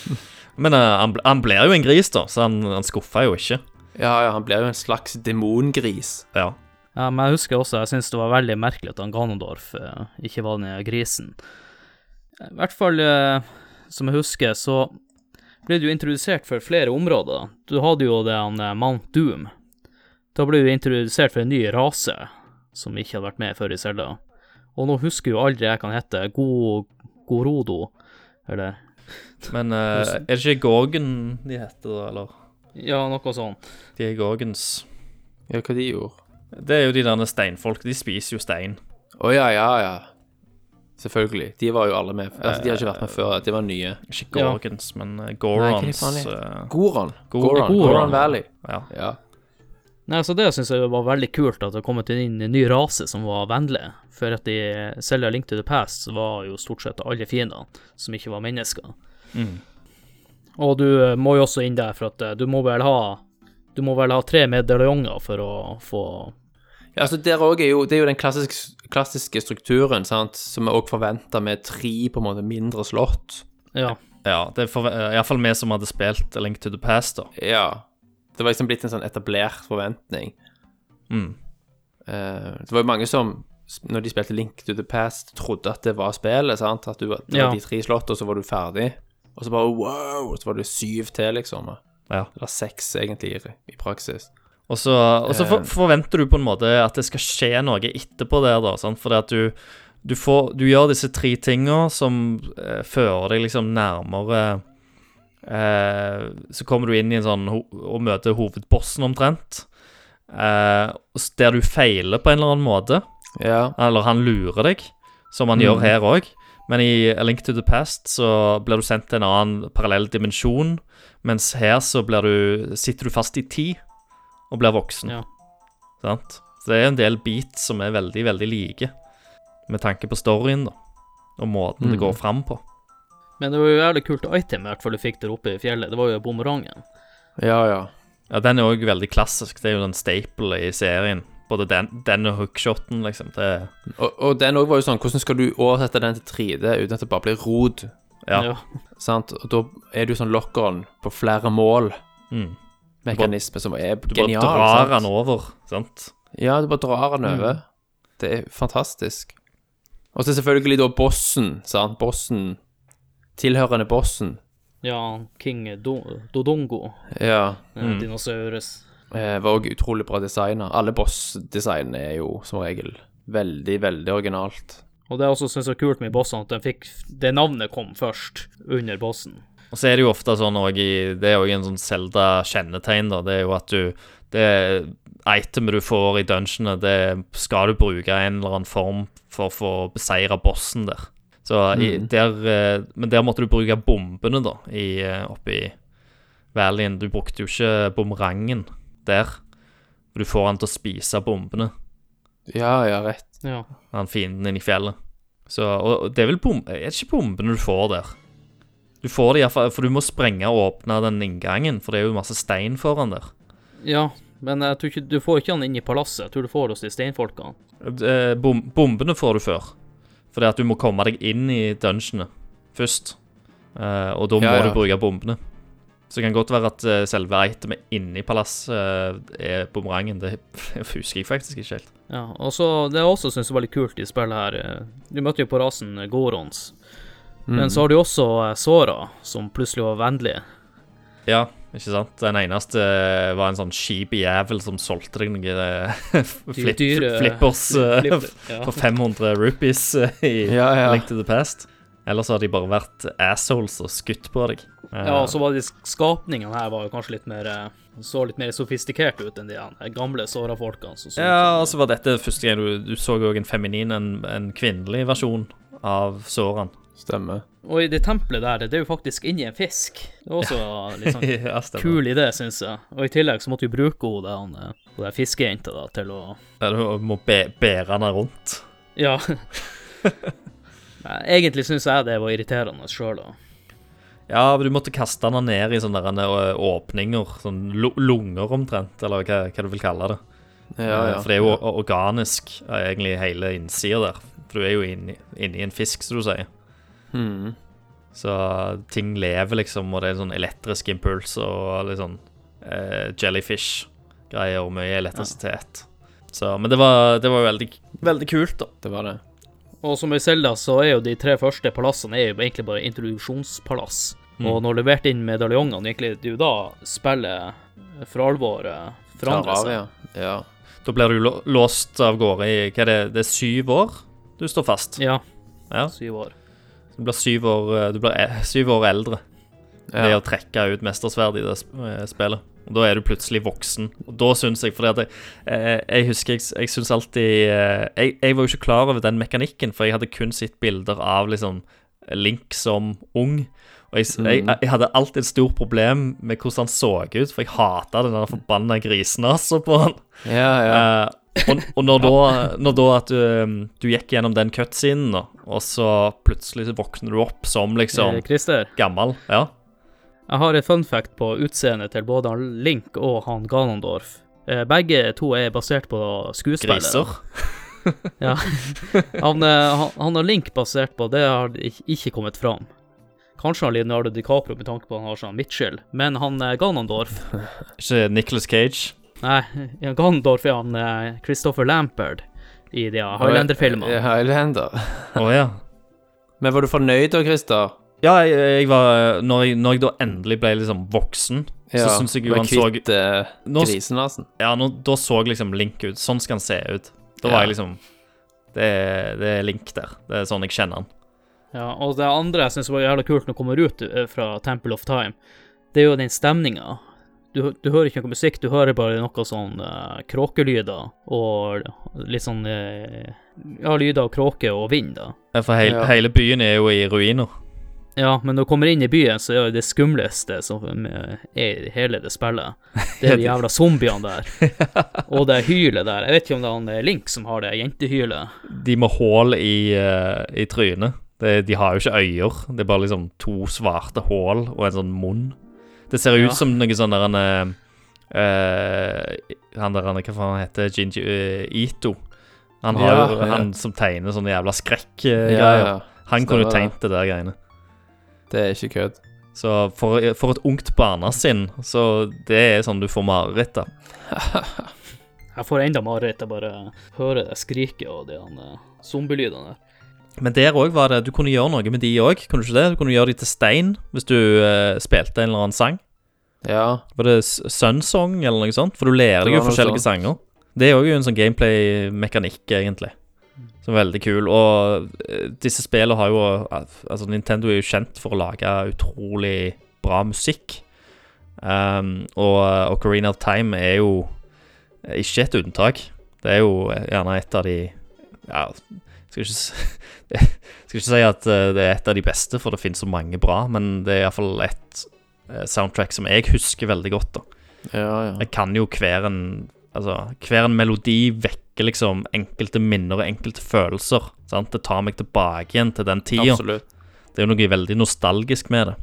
Men uh, han, han blir jo en gris, da, så han, han skuffa jo ikke.
Ja, ja, han blir jo en slags demongris.
Ja.
Ja, men jeg husker også, jeg syns det var veldig merkelig at han Ganondorf uh, ikke var den grisen. I hvert fall, uh, som jeg husker, så ble du introdusert for flere områder. Du hadde jo den eh, Mount Doom. Da ble du introdusert for en ny rase som ikke hadde vært med før i Selda. Og nå husker jo aldri jeg kan hete Go Gorodo, eller
Men uh, er det ikke Gorgon de heter, da, eller?
Ja, noe sånt.
De er Gorgons.
Ja, hva de gjorde?
Det er jo de der steinfolk. De spiser jo stein.
Å ja, ja, ja. Selvfølgelig. De var jo alle med. Altså, de har ikke vært med før. De var nye.
Ikke
Ja.
Men Gorons.
Nei, hva
Gorons.
er
eh,
Goron.
Goron.
Goron, Goron Valley.
ja.
Ja.
Nei, så Det syns jeg var veldig kult, at det kom inn en ny rase som var vennlig. For at i selger Link to the Past så var jo stort sett alle fiendene som ikke var mennesker.
Mm.
Og du eh, må jo også inn der, for at eh, du må vel ha Du må vel ha tre medaljonger for å få
Ja, altså der også er jo, Det er jo den klassiske, klassiske strukturen sant, som vi også forventer med tre på en måte mindre slott.
Ja.
ja det er eh, iallfall vi som hadde spilt A Link to the Past, da.
Ja. Det var liksom blitt en sånn etablert forventning.
Mm.
Uh, det var jo mange som, når de spilte Link to the Past, trodde at det var spillet. sant? At du, var- det
Ja.
var de tre slott, og så var du ferdig. Og så bare wow! Så var det syv til, liksom.
Ja.
Eller seks, egentlig, i, i praksis.
Og så, for,
Eh.
forventer du på en måte at det skal skje noe etterpå der, da. Sant? Fordi at du, du, får, du gjør disse tre tinga som eh, fører deg liksom nærmere eh, Så kommer du inn i en sånn og møter hovedbossen omtrent. Eh, der du feiler på en eller annen måte.
Ja.
Eller han lurer deg, som han
Mm.
gjør her òg. Men i A Link to the Past så blir du sendt til en annen parallell dimensjon, mens her så blir du, sitter du fast i tid og blir voksen.
Ja.
Sant? Så det er en del beats som er veldig, veldig like, med tanke på storyen, da. Og måten det
Mm.
går fram på.
Men det var jo jævlig kult item i hvert fall du fikk der oppe i fjellet. Det var jo bumerangen.
Ja, ja.
Ja, den er òg veldig klassisk. Det er jo den staple i serien. Både den, den og hookshoten, liksom. Det,
Og, og den òg var jo sånn Hvordan skal du oversette den til 3D uten at det bare blir rod?
ja.
Sant? Og da er du sånn lock-on på flere mål.
Mm.
Mekanisme som er
Du bare drar
sant?
den over, sant?
Ja, du bare drar den over. Det er fantastisk. Og så selvfølgelig da bossen, sant. Bossen. Tilhørende bossen.
Ja, King Do Dodongo,
Ja.
Mm.
dinosaurus.
Eh, var òg utrolig bra designa. Alle boss-designene er jo som regel veldig, veldig originalt.
Og det er også synes er kult med bossene, at de fikk det navnet kom først under bossen.
Og så er det jo ofte sånn òg i Det er òg en sånn Zelda-kjennetegn, da. Det er jo at du Det itemet du får i dungeonet, det skal du bruke i en eller annen form for å få beseire bossen der. Så i, der eh, Men der måtte du bruke bombene, da, i, oppi oppe i Valleyen. Du brukte jo ikke bumerangen der. For du får han til å spise bombene,
Ja, ja, rett.
Ja.
han fienden inne i fjellet. Så, og og det er vel bom... Er det ikke bombene du får der? Du får det iallfall, for du må sprenge og åpne den inngangen, for det er jo masse stein foran der.
ja, men jeg tror ikke, du får ikke han inn i palasset. Jeg tror du får det hos de steinfolkene.
Eh, Bom, bombene får du før, fordi at du må komme deg inn i dungeonet først. Eh, og da må
Ja, ja.
du bruke bombene. Så det kan godt være at eh, selve itemet inni palasset eh, er bumerangen. Det husker jeg faktisk ikke helt.
Ja, og så Det jeg også syns er veldig kult i spillet her eh, Du møtte jo på rasen eh, Men så har du også såra, Sora, som plutselig var vennlig.
Ja, ikke sant? Den eneste eh, var en sånn skip jævel som solgte deg noen eh, flip, flippers eh,
Flipper, ja.
for 500 rupees eh, i
Ja, ja.
Link to the Past. Ellers har de bare vært assholes og skutt på deg. Eh,
Ja, og så var de skapningene her var jo kanskje litt mer eh, Så litt mer sofistikert ut enn de gamle Sora-folkene. så
Ja, og så var dette første gang du, du så òg en feminin, en, en kvinnelig versjon av Soran.
Stemmer.
Og i det tempelet der, det er jo faktisk inni en fisk. Det er også litt sånn
ja,
kul idé, syns jeg. Og i tillegg så måtte vi bruke hun der, eh, der fiskejenta da, til å
Ja, du må bære henne rundt.
Ja. Nei, Egentlig syns jeg det var irriterende sjøl, da.
Ja, men du måtte kaste henne ned i sånne der, eh, åpninger, sånn lunger omtrent, eller hva, hva du vil kalle det.
Ja,
Eh,
ja.
For det er jo organisk, eh, egentlig, hele innsida der. For du er jo inni, inni en fisk, som du sier.
Mhm.
Så ting lever, liksom, og det er sånn elektrisk impuls og litt sånn eh, jellyfish-greier og mye elektrisitet. Så, men det var, det var veldig, veldig kult, da.
Det var det.
Og som i Selda, så er jo de tre første palassene er jo egentlig bare introduksjonspalass.
Mm.
Og når du leverte inn medaljongene, egentlig, det er jo da spillet for alvor eh, forandrer seg.
ja. ja.
Da blir du låst av gårde i hva er det, det er syv år du står fast.
Ja,
Ja,
syv år.
Du blir syv år, eh, du blir e- syv år eldre ved
ja.
å trekke ut mestersverd i det eh, spillet. Og Da er du plutselig voksen. Og da syns jeg fordi at jeg, jeg husker jeg, jeg syns alltid eh, jeg, jeg var jo ikke klar over den mekanikken, for jeg hadde kun sett bilder av liksom Link som ung. Og jeg, jeg, jeg hadde alltid et stort problem med hvordan han så ut, for jeg hata den forbanna grisenasa på han.
ja, ja.
Eh, og, og når, da, når da at du, um, du gikk gjennom den cutscenen, og så plutselig våkner du opp som liksom
Christer,
gammel Ja.
jeg har et fun fact på utseendet til både han Link og han Ganondorf. Eh, Begge to er basert på skuespillere.
Griser.
Ja. Han, eh, han, han har Link basert på, det har ikke kommet fram. Kanskje han Leonardo DiCaprio med tanke på han har sånn Mitchell, men han eh, Ganondorf
Ikke Nicholas Cage.
Nei, ja, Ganondorf er han eh, Christopher Lampard i de Highlander-filmene.
Ja, Highlander.
Å ja.
Men var du fornøyd da, Christer?
Ja, jeg, jeg var når jeg, når jeg da endelig ble liksom voksen, så syns jeg jo han så
kvitt
uh,
grisenasen.
Ja, nå, da så liksom Link ut. Sånn skal han se ut. Da var
Ja.
jeg liksom det, er- det er Link der. Det er sånn jeg kjenner han.
Ja, og det andre jeg syns var jævla kult når du kommer ut eh, fra Temple of Time, det er jo den stemninga. Du, du hører ikke noe musikk, du hører bare noe sånn uh, kråkelyder og litt sånn uh, Ja, lyder av kråke og vind, da.
Ja, For heil,
Ja.
hele byen er jo i ruiner.
Ja, men når du kommer inn i byen, så er det det skumleste som er i hele det spillet. Det er de jævla zombiene der. Og det hylet der. Jeg vet ikke om det er han eh, Link som har det jentehylet.
De med hull i, uh, i trynet. Det, de har jo ikke øyer. Det er bare liksom to svarte hull og en sånn munn. Det ser ut
Ja.
som noe sånn der han eh, eh, Han der han, Hva faen heter Jinji uh, Ito. Han, har
Ja, ja.
han som tegner sånne jævla skrekkgreier.
Ja, ja.
Han kunne jo
Stemmer det.
tegnet det der greiene.
Det er ikke kødd.
Så for, for et ungt barnesinn, så det er sånn du får mareritt av.
Jeg får enda mareritt av bare høre det skriket og de han, zombielydene der.
Men der òg var det Du kunne gjøre noe med de òg, kunne du ikke det? Du kunne gjøre de til stein hvis du uh, spilte en eller annen sang.
Ja.
Var det Sunsong eller noe sånt? For du lærer deg jo forskjellige
sånn.
sanger. Det er òg en sånn gameplay-mekanikk, egentlig. Som er veldig kul. Og uh, disse spillene har jo Altså, Nintendo er jo kjent for å lage utrolig bra musikk. Um, og Ocarina of Time er jo ikke et unntak. Det er jo gjerne et av de Ja, skal ikke, skal ikke si at eh, det er et av de beste, for det finnes så mange bra, men det er iallfall et eh, soundtrack som jeg husker veldig godt. da
Ja, ja.
Jeg kan jo hver en Altså, hver en melodi vekker liksom enkelte minner og enkelte følelser. Sant? Det tar meg tilbake igjen til den tida.
Absolutt.
Det er jo noe veldig nostalgisk med det.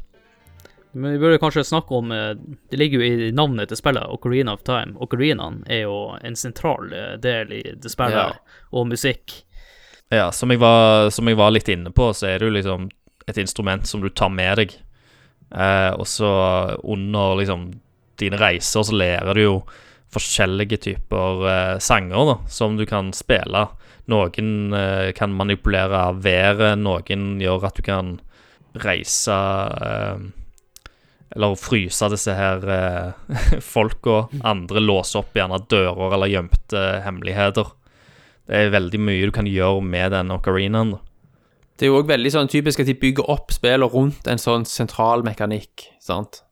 Men vi burde kanskje snakke om eh, Det ligger jo i navnet til spillet, Ocarina of Time. Ocarinaen er jo en sentral del i det spillet,
Ja.
og musikk.
Ja, som jeg, var, som jeg var litt inne på, så er det jo liksom et instrument som du tar med deg. Eh, og så under liksom dine reiser så lærer du jo forskjellige typer eh, sanger da, som du kan spille. Noen eh, kan manipulere været, noen gjør at du kan reise eh, Eller fryse disse her eh, folka. Andre låser opp gjerne dører eller gjemte hemmeligheter. Det er veldig mye du kan gjøre med den ocarinaen.
Det er jo òg veldig sånn typisk at de bygger opp spillet rundt en sånn sentral mekanikk, sant?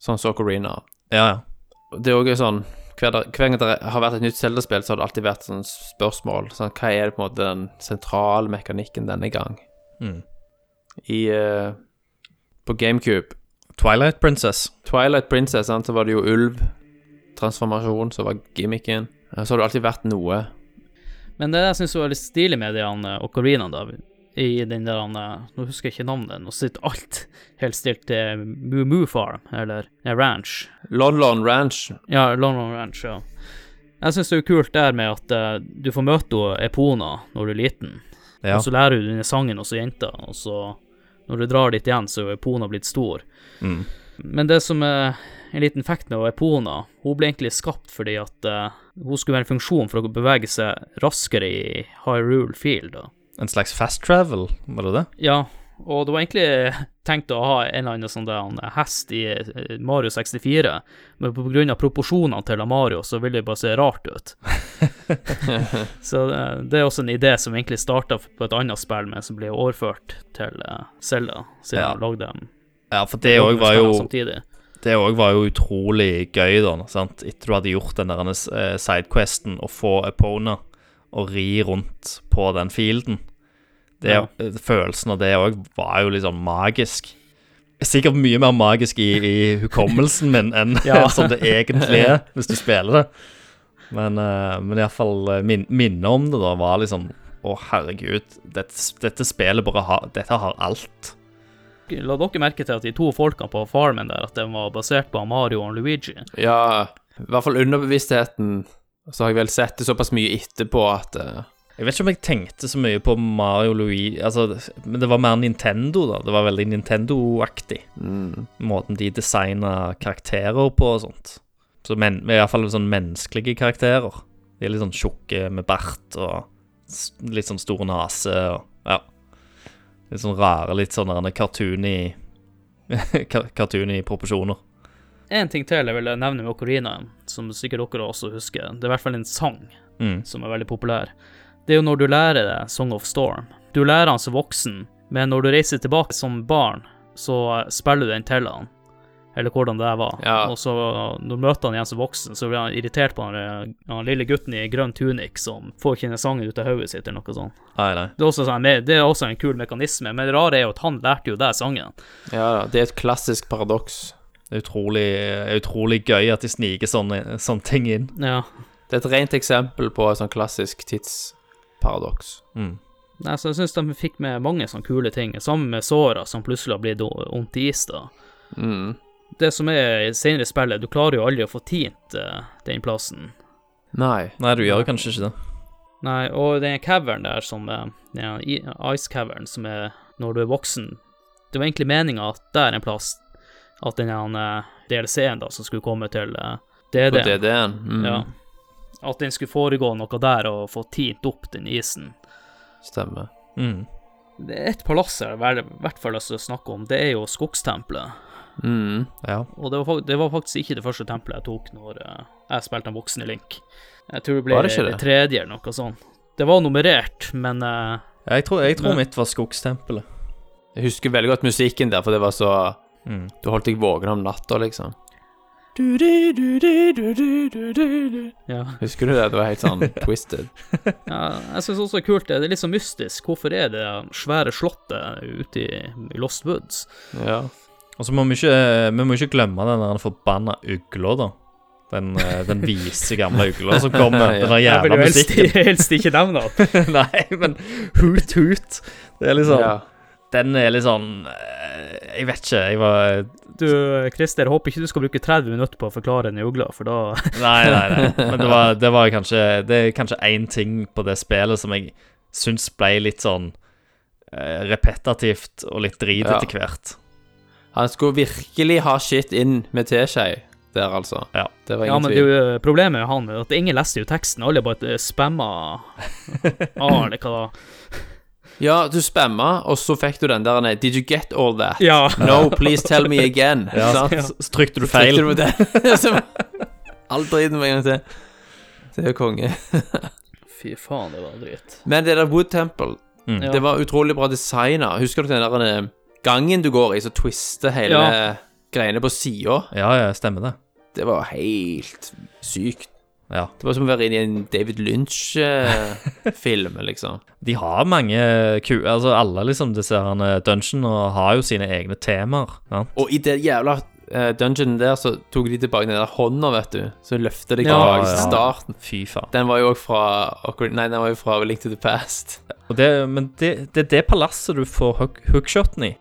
Sånn som Ocarina.
Ja, ja.
Det er òg sånn hver, hver gang det har vært et nytt Zelda-spill, så har det alltid vært sånn spørsmål. Sånn, hva er det på en måte den sentrale mekanikken denne gang?
Mm.
I uh, På GameCube
Twilight Princess.
Twilight Princess, sant, så var det jo ulv. Transformasjon, så var gimmicken. Så har det alltid vært noe.
Men det jeg syns var litt stilig med de han, eh, da, i den der han, eh, Nå husker jeg ikke navnet, nå sitter alt helt stilt til Moo Moo Farm, eller Ranch.
Lon Lon Ranch.
Ja, London Ranch, ja. Jeg syns det er kult der med at uh, du får møte Epona når du er liten,
Ja.
og så lærer du denne sangen hos jenta, og så når du drar dit igjen, så er Epona blitt stor.
Mm.
Men det som er en liten fact med Epona, hun ble egentlig skapt fordi at eh, hun skulle være en funksjon for å bevege seg raskere i Hyrule Field. Da.
En slags fast travel, var det det?
Ja, og det var egentlig tenkt å ha en eller annen sånn der, hest i eh, Mario 64, men av proporsjonene til Mario, så ville det bare se rart ut. så eh, det er også en idé som egentlig starta på et annet spill, men som ble overført til Selda, siden
Ja.
de lagde dem.
Ja, for det òg var jo
Samtidig.
Det òg var jo utrolig gøy, da. Sant? Etter du hadde gjort den der eh, sidequesten, å få Epona og ri rundt på den fielden. Det,
Ja.
eh, Følelsen av det òg var jo litt sånn magisk. Sikkert mye mer magisk i, i hukommelsen min enn
Ja.
som det egentlig er, hvis du spiller det. Men, uh, men iallfall min, minnet om det da var liksom Å, herregud, dette, dette spillet bare har Dette har alt.
La dere merke til at de to folkene på farmen der, at de var basert på Mario og Luigi?
Ja, i hvert fall underbevisstheten. Så har jeg vel sett det såpass mye etterpå at uh...
Jeg vet ikke om jeg tenkte så mye på Mario Louis altså, Men det var mer Nintendo, da. Det var veldig Nintendo-aktig.
mm,
Måten de designa karakterer på og sånt. Så men, I hvert fall sånn menneskelige karakterer. De er litt sånn tjukke med bart og litt sånn stor nese og ja. Litt sånn rare, litt sånn cartoony Cartoony proporsjoner.
En ting til jeg vil nevne med Ocarina, som sikkert dere også husker. Det er i hvert fall en sang
Mm.
som er veldig populær. Det er jo når du lærer deg Song of Storm. Du lærer den som voksen, men når du reiser tilbake som barn, så spiller du den til han. Eller hvordan det var.
Ja.
Og så når du møter han igjen som voksen, så blir han irritert på han, eh, han lille gutten i grønn tunik som får ikke den sangen ut av hodet sitt, eller noe sånt.
Nei, nei.
Det er, også sånn, det er også en kul mekanisme, men det rare er jo at han lærte jo deg sangen.
Ja det er et klassisk paradoks.
Det er utrolig, utrolig gøy at de sniker sånne, sånne ting inn.
Ja.
Det er et rent eksempel på et sånn klassisk tidsparadoks.
Mm.
Nei, så jeg syns de fikk med mange sånne kule ting, sammen med Sora, som plutselig har blitt ondt i is, da.
Mm.
Det som er i senere i spillet, du klarer jo aldri å få tint uh, den plassen.
Nei.
Nei, du gjør kanskje ikke det.
Nei, og den cavern der som er den Ice cavern, som er når du er voksen Det var egentlig meninga at det er en plass At den uh, DLC-en da som skulle komme til eh,
På
DD,
DD-en. Mm.
ja, at den skulle foregå noe der og få tint opp den isen.
Stemmer.
Mm.
Det er et palass jeg i hvert fall lyst til å snakke om, det er jo Skogstempelet.
Mm.
Ja.
Og det var, det var faktisk ikke det første tempelet jeg tok når eh, jeg spilte en voksen i Link. Jeg tror det ble
det
det, tredje eller noe sånt. Det var nummerert, men eh,
Jeg tror, jeg tror
Men-
mitt var Skogstempelet.
Jeg husker veldig godt musikken der, for det var så
Mm.
Du holdt deg våken om natta, liksom.
ja.
Husker du det? Det var helt sånn twisted.
ja jeg syns også det er kult, det er litt så mystisk. Hvorfor er det svære slottet ute i, i Lost Woods?
Ja.
Og så må vi ikke, vi må ikke glemme den der forbanna ugla, da. Den, eh, den vise, gamle ugla som kommer.
Ja.
Den der
Jeg vil jo helst,
musikken.
helst ikke nevne det.
Nei, men hut, hut. Det er liksom
ja.
Den er litt sånn eh, Jeg vet ikke, jeg var
Du, Christer, jeg håper ikke du skal bruke 30 minutter på å forklare den ugla, for da
Nei, nei, nei. Men det var, det var kanskje Det er kanskje én ting på det spillet som jeg syns ble litt sånn repetativt og litt drit
Ja.
etter hvert.
Han skulle virkelig ha shit inn med teskje der, altså.
Ja.
Det var
Ja, men det
tvil.
jo eh, problemet med han er at ingen leste jo teksten. Alle bare eh, spamma ah, eller hva da.
Ja, du spamma, og så fikk du den der nei, Did you get all that?
Ja.
No, please tell me again.
Ja,
Sant?
så, så trykte du feil.
Trykte du med det? All driten med en gang til. Det er jo konge.
Fy faen, det var dritt.
Men det der Wood Temple,
Mm.
Det var utrolig bra designa. Husker du den der eh, gangen du går i, så twister hele
Ja.
greiene på sida?
Ja, ja, stemmer det.
Det var helt sykt.
Ja.
Det var som å være inne i en David Lynch-film, liksom.
De har mange ku... Altså, alle liksom disse dungeon, dungeonene har jo sine egne temaer. Ja.
Og i det jævla uh, dungeonen der, så tok de tilbake den der hånda, vet du. Så løfter de
Ja,
tilbake
ja.
til starten.
Fy faen.
Den var jo også fra Nei, den var jo fra Link to the Past.
Og det, men det, det er det palasset du får hook, hookshoten i.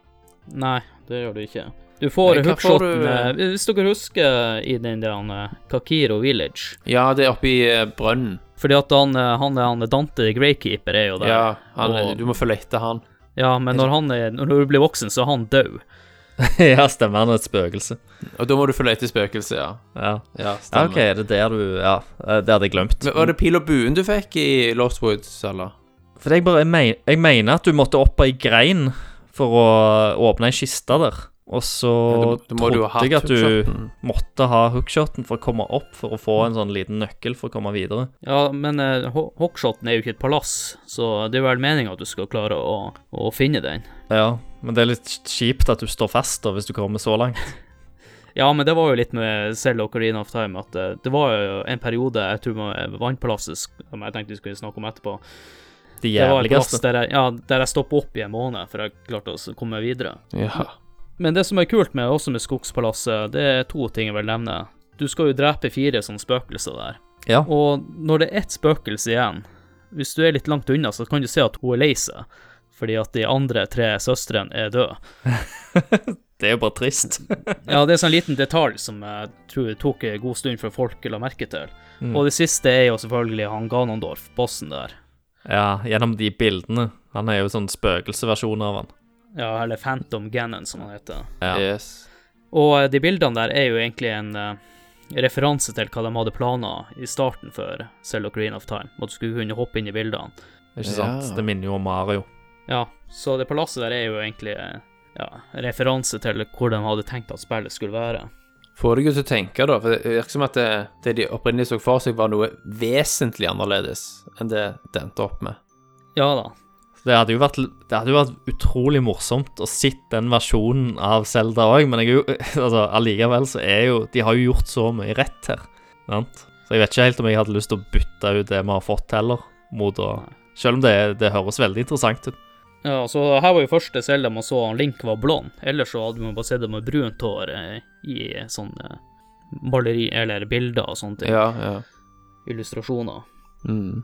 Nei, det gjør du ikke. Du får
Nei,
hookshoten
du,
eh, Hvis dere husker i den der eh, Kakiro Village
Ja, det er oppi uh, brønnen.
Fordi at han, eh, han, han Dante Greykeeper er jo der.
Ja, han,
Og-
du må følge etter han.
Ja, men når, han er, når du blir voksen, så er han død.
ja, stemmer. Han er et spøkelse.
Og da må du følge etter spøkelset, ja.
Ja.
Ja,
ja,
stemmer.
OK, det er der du Ja, eh, det hadde jeg glemt.
Men Var det pil og buen du fikk i Lost Woods, eller?
For jeg bare jeg, men, jeg mener at du måtte opp på ei grein for å åpne ei kiste der. Og så
Ja, da du
trodde jeg at du måtte ha hookshoten for å komme opp, for å få en sånn liten nøkkel for å komme videre.
Ja, men uh, hookshoten er jo ikke et palass, så det er vel meninga at du skal klare å, å finne den.
Ja, men det er litt kjipt at du står fast da, hvis du kommer så langt.
Ja, men det var jo litt med selv Ocarina of Time at uh, det var jo en periode Jeg tror det var Vannpalasset som jeg tenkte vi skulle snakke om etterpå.
De
Det var plass der jeg, ja, der jeg stoppa opp i en måned for jeg klarte å komme videre.
Ja.
Men det som er kult med også med Skogspalasset, det er to ting jeg vil nevne. Du skal jo drepe fire sånne spøkelser der.
Ja.
Og når det er ett spøkelse igjen, hvis du er litt langt unna, så kan du se at hun er lei seg. Fordi at de andre tre søstrene er døde.
Det er jo bare trist.
Ja, det er sånn liten detalj som jeg tror det tok en god stund for folk la merke til.
Mm.
Og det siste er jo selvfølgelig han Ganondorf, bossen der.
Ja, gjennom de bildene. Han er jo sånn spøkelseversjon av han.
Ja, eller Phantom Ganon, som han heter.
Ja.
Yes.
Og eh, de bildene der er jo egentlig en uh, referanse til hva de hadde planer i starten for Zelda Green of Time. At du skulle kunne hoppe inn i bildene.
Ikke sant?
Ja.
Det minner jo om Mario.
Ja, så det palasset der er jo egentlig eh, ja, referanse til hvor de hadde tenkt at spillet skulle være.
Får deg jo til å tenke, da, for det virker som at det, det de opprinnelig så for seg, var noe vesentlig annerledes enn det det endte opp med.
Ja da.
Det hadde jo vært, det hadde jo vært utrolig morsomt å sitte den versjonen av Zelda òg, men jeg altså, allikevel så er jo De har jo gjort så mye rett her. Sant? Så jeg vet ikke helt om jeg hadde lyst til å bytte ut det vi har fått heller, mot å Selv om det, det høres veldig interessant ut.
Ja, så her var jo første Zelda man så Link var blond. Ellers så hadde man bare sett det med brunt hår eh, i sånne maleri eller bilder og sånne ting.
Ja, ja.
Illustrasjoner.
Mm.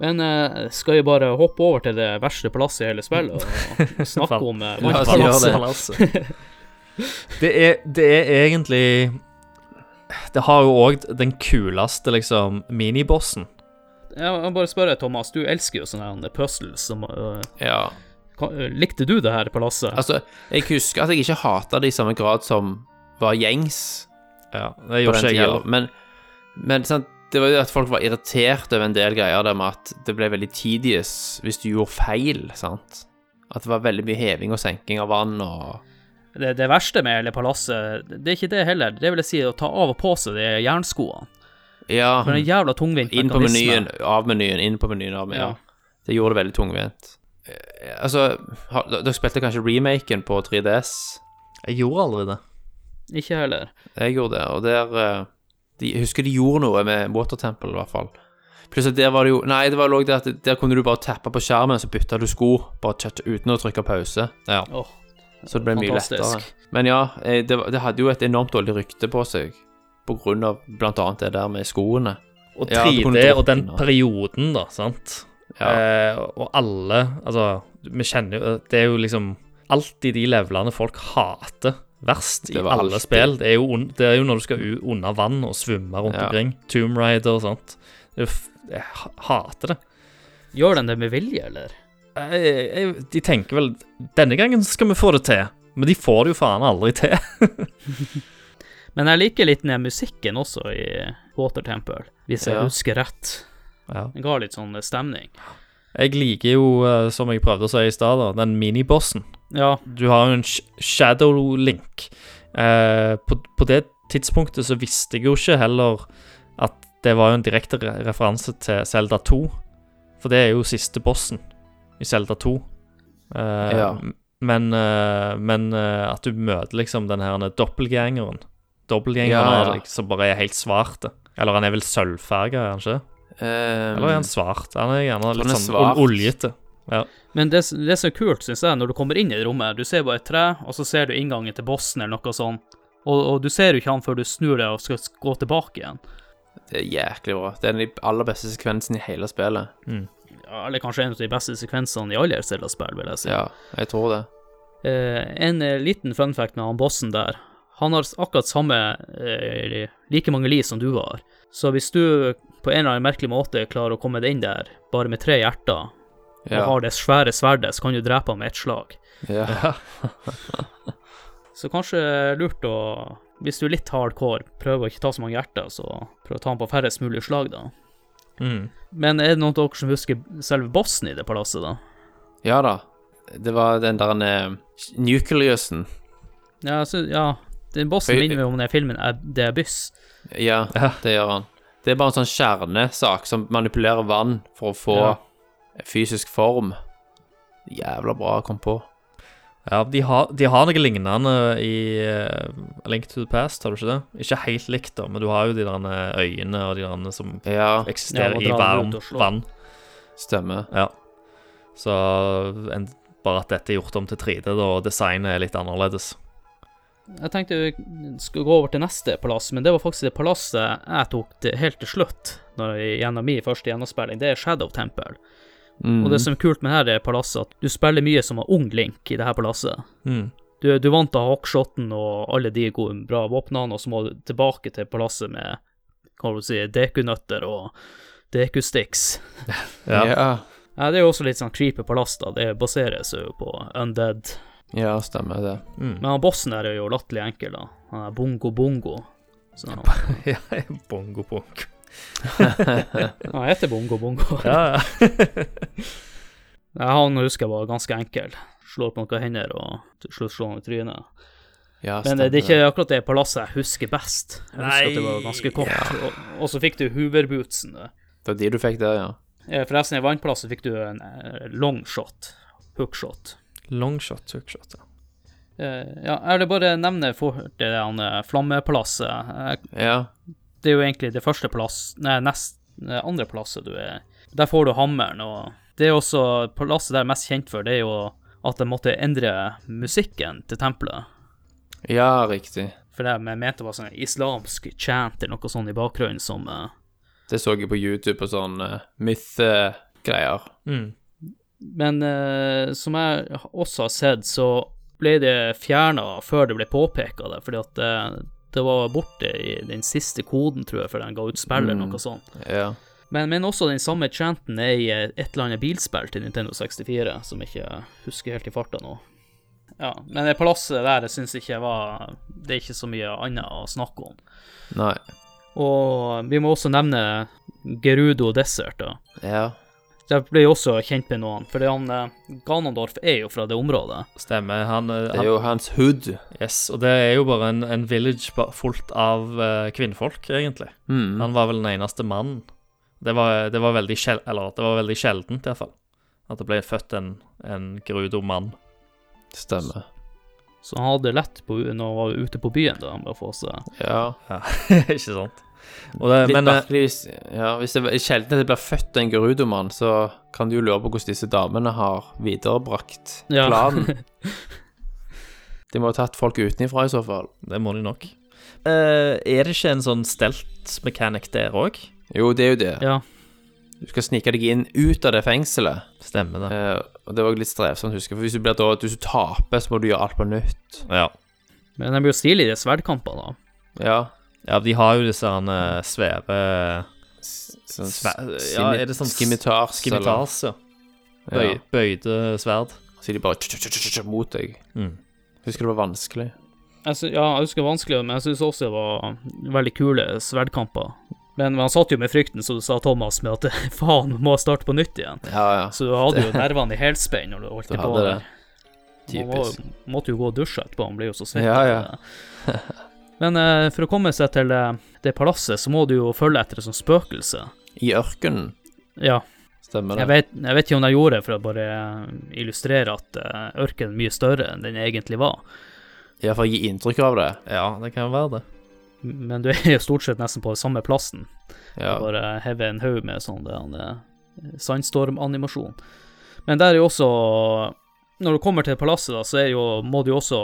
Men eh, skal vi bare hoppe over til det verste palasset i hele spillet og snakke om
vannpalasset? Det,
er, det er egentlig Det har jo òg den kuleste, liksom, minibossen.
Jeg må bare spørre, Thomas, du elsker jo sånne puzzles. Som, uh,
ja.
øh, likte du det her palasset?
Altså, jeg husker at jeg ikke hata det i samme grad som var gjengs
Ja, det gjorde ikke jeg heller.
Men, men sant, det var jo at folk var irritert over en del greier der med at det ble veldig tedious hvis du gjorde feil, sant. At det var veldig mye heving og senking av vann og
Det, det verste med hele palasset, det er ikke det heller. Det vil jeg si å ta av og på seg de jernskoene.
Ja.
For det er en jævla tungvint
Inn på menyen, av menyen, inn på menyen, av menyen.
Ja.
Det gjorde det veldig tungvint. Eh, Altså, dere spilte kanskje remaken på 3DS?
Jeg gjorde aldri det.
Ikke heller.
Jeg gjorde det, og der eh, de, Jeg husker de gjorde noe med Water Temple, i hvert fall. Pluss at der var det jo Nei, det var jo det at der kunne du bare tappe på skjermen, så bytta du sko, bare uten å trykke pause.
Ja.
Oh,
Så det ble mye lettere. Men ja, eh, det, det hadde jo et enormt dårlig rykte på seg, på grunn av blant annet det der med skoene.
Og 3D
ja,
og den perioden, da, sant.
Ja.
Eh, og alle Altså, vi kjenner jo Det er jo liksom alltid de levelene folk hater verst i alle
alltid-
spill. Det er, jo det er jo når du skal under vann og svømme rundt
Ja.
omkring. Tomb Raider og sånt. Jeg hater det.
Gjør den det med vilje, eller?
Jeg, jeg, de tenker vel Denne gangen skal vi få det til. Men de får det jo faen aldri til.
Men jeg liker litt den musikken også i Water Temple, hvis jeg
Ja.
husker rett.
Ja.
Den ga litt sånn stemning.
Jeg liker jo, eh, som jeg prøvde å si i stad, den minibossen.
Ja,
Du har jo en shadow link. Eh, på, på det tidspunktet så visste jeg jo ikke heller at det var jo en direkte referanse til Zelda 2. For det er jo siste bossen i Zelda 2. Eh,
Ja.
Men, eh, men eh, at du møter liksom den her doppelgangeren. Dobbeltgjengeren
Ja, ja.
som bare er helt svart. Eller han er vel sølvfarga, er han ikke?
Um,
Eller er han svart? Han er gjerne litt
er
sånn oljete. Ja.
Men det, det som er kult, syns jeg, når du kommer inn i rommet, du ser bare et tre, og så ser du inngangen til bossen eller noe sånt, og, og du ser jo ikke han før du snur deg og skal gå tilbake igjen.
Det er jæklig bra. Det er den aller beste sekvensen i hele spillet.
Ja, eller kanskje en av de beste sekvensene i alle Zelda-spill, vil jeg si.
Ja, jeg tror det.
Eh, en eh, liten fun fact med han bossen der. Han har akkurat samme eh, like mange liv som du har. Så hvis du på en eller annen merkelig måte klarer å komme deg inn der bare med tre hjerter, og har det svære sverdet, så kan du drepe ham med ett slag.
ja.
Så kanskje lurt å, hvis du er litt hardcore, prøve å ikke ta så mange hjerter, så prøv å ta ham på færrest mulig slag, da.
Mm.
Men er det noen av dere som husker selve bossen i det palasset, da?
ja da. Det var den der uh, Nucleusen.
Ja, så, ja den bossen
Høy-
minner meg om den filmen Det er Byss.
Ja,
Ja.
det gjør han. Det er bare en sånn kjernesak som manipulerer vann for å få
Ja.
fysisk form. Jævla bra kom på.
Ja, de har, de har noe lignende i A Link to the Past, har du ikke det? Ikke helt likt, da, men du har jo de der øyene og de der som
Ja,
eksisterer
Ja,
i varm vann.
stemmer.
Ja. Så en, bare at dette er gjort om til 3D, da, og designet er litt annerledes.
Jeg tenkte vi skulle gå over til neste palass, men det var faktisk det palasset jeg tok til, helt til slutt, når jeg, gjennom min første gjennomspilling. Det er Shadow Temple.
Mm.
Og det som er kult med dette palasset, at du spiller mye som en ung Link i det her palasset.
Mm.
Du, du vant til hockshoten og alle de gode, bra våpnene, og så må du tilbake til palasset med hva du si, dekunøtter og dekusticks.
Ja.
ja.
Ja, det er jo også litt sånn creepy palass, da. Det baseres jo på undead.
Ja, stemmer det.
Mm.
Men han bossen der er jo latterlig enkel, da. Han er bongo bongo. Så han,
ja, bongo bongo.
han heter bongo bongo.
Ja, ja.
Ja, han husker jeg var ganske enkel. Slår på noen hender og til slutt slår han i trynet.
Ja,
Men det er ikke akkurat det palasset jeg husker best. Jeg husker at det var ganske kort. Og, og så fikk du Hoover-bootsen. det.
Det var de du fikk der, ja.
Eh, Forresten, i vannplasset fikk du en longshot. Hookshot.
Longshot, hookshot. Ja.
Eh, ja, jeg vil bare nevne fort det der eh, flammepalasset. Eh,
Ja.
Det er jo egentlig det første plass Nei, nest andre plasset du er Der får du hammeren, og det er også Palasset der er mest kjent for, det er jo at de måtte endre musikken til tempelet.
ja, riktig.
For det jeg mente var sånn islamsk chant eller noe sånt i bakgrunnen som uh...
Det så jeg på YouTube og sånn uh, myth-greier.
Mm.
Men eh, som jeg også har sett, så ble det fjerna før det ble påpeka fordi at det, det var borte i den siste koden, tror jeg, før den ga ut spill eller noe sånt.
Ja.
Men, men også den samme chanten er i et eller annet bilspill til Nintendo 64, som jeg ikke husker helt i farta nå. Ja, men det palasset der jeg syns ikke var Det er ikke så mye annet å snakke om.
Nei.
Og vi må også nevne Gerudo Desert, da.
Ja.
Der ble jeg også kjent med noen, for han, eh, Ganondorf er jo fra det området.
Stemmer. Han, han,
Det er jo hans hood.
Yes, og det er jo bare en, en village fullt av uh, kvinnfolk, egentlig.
Mm.
Han var vel den eneste mannen. Det var, det var veldig sjel eller det var veldig sjeldent, iallfall. At det ble født en, en grudo mann.
Stemmer.
Så han hadde lett på, når han var ute på byen, da, med å få seg
Ja.
Ja, ikke sant? Og det,
Litt
men eh,
merkelig hvis, ja, hvis det er sjelden at det blir født en gerudomann, så kan du jo lure på hvordan disse damene har viderebrakt
Ja.
planen. De må ha tatt folk utenifra i så fall.
det må de nok. Uh, er det ikke en sånn stelt-mechanic der òg?
Jo, det er jo det.
Ja.
Du skal snike deg inn ut av det fengselet.
Stemmer det.
Uh, og det var litt strevsomt, husker jeg. For hvis du blir da, hvis du taper, så må du gjøre alt på nytt.
Ja.
Men det blir jo stilig, de sverdkampene, da.
Ja.
Ja, de har jo disse sånne sveve svære
Sånn
Sve- ja, er det sånn
Skimitars,
skimitars, ja. Bøy,
Ja.
Bøyde sverd.
Så de bare tj- tj- tj- mot deg.
Mm.
Husker det var vanskelig.
Jeg ja, jeg husker det var vanskelig, men jeg syns også det var veldig kule sverdkamper. Men man satt jo med frykten, så du sa Thomas, med at faen, må starte på nytt igjen.
Ja, ja.
Så du hadde jo nervene i helspenn når du holdt
Du
på
det.
Man må, måtte jo gå og dusje etterpå, han ble jo så svett.
Ja, ja.
Men eh, for å komme seg til eh, det palasset, så må du jo følge etter et sånt spøkelse.
I ørkenen,
Ja,
stemmer det?
jeg vet, jeg vet ikke om jeg gjorde det for å bare eh, illustrere at eh, ørkenen er mye større enn den egentlig var.
Iallfall gi inntrykk av det.
Ja, det kan være det.
Men du er jo stort sett nesten på samme plassen.
Ja.
Bare heve en haug med sånn eh, sandstormanimasjon. Men der er jo også Når du kommer til palasset, da, så er jo, må du jo også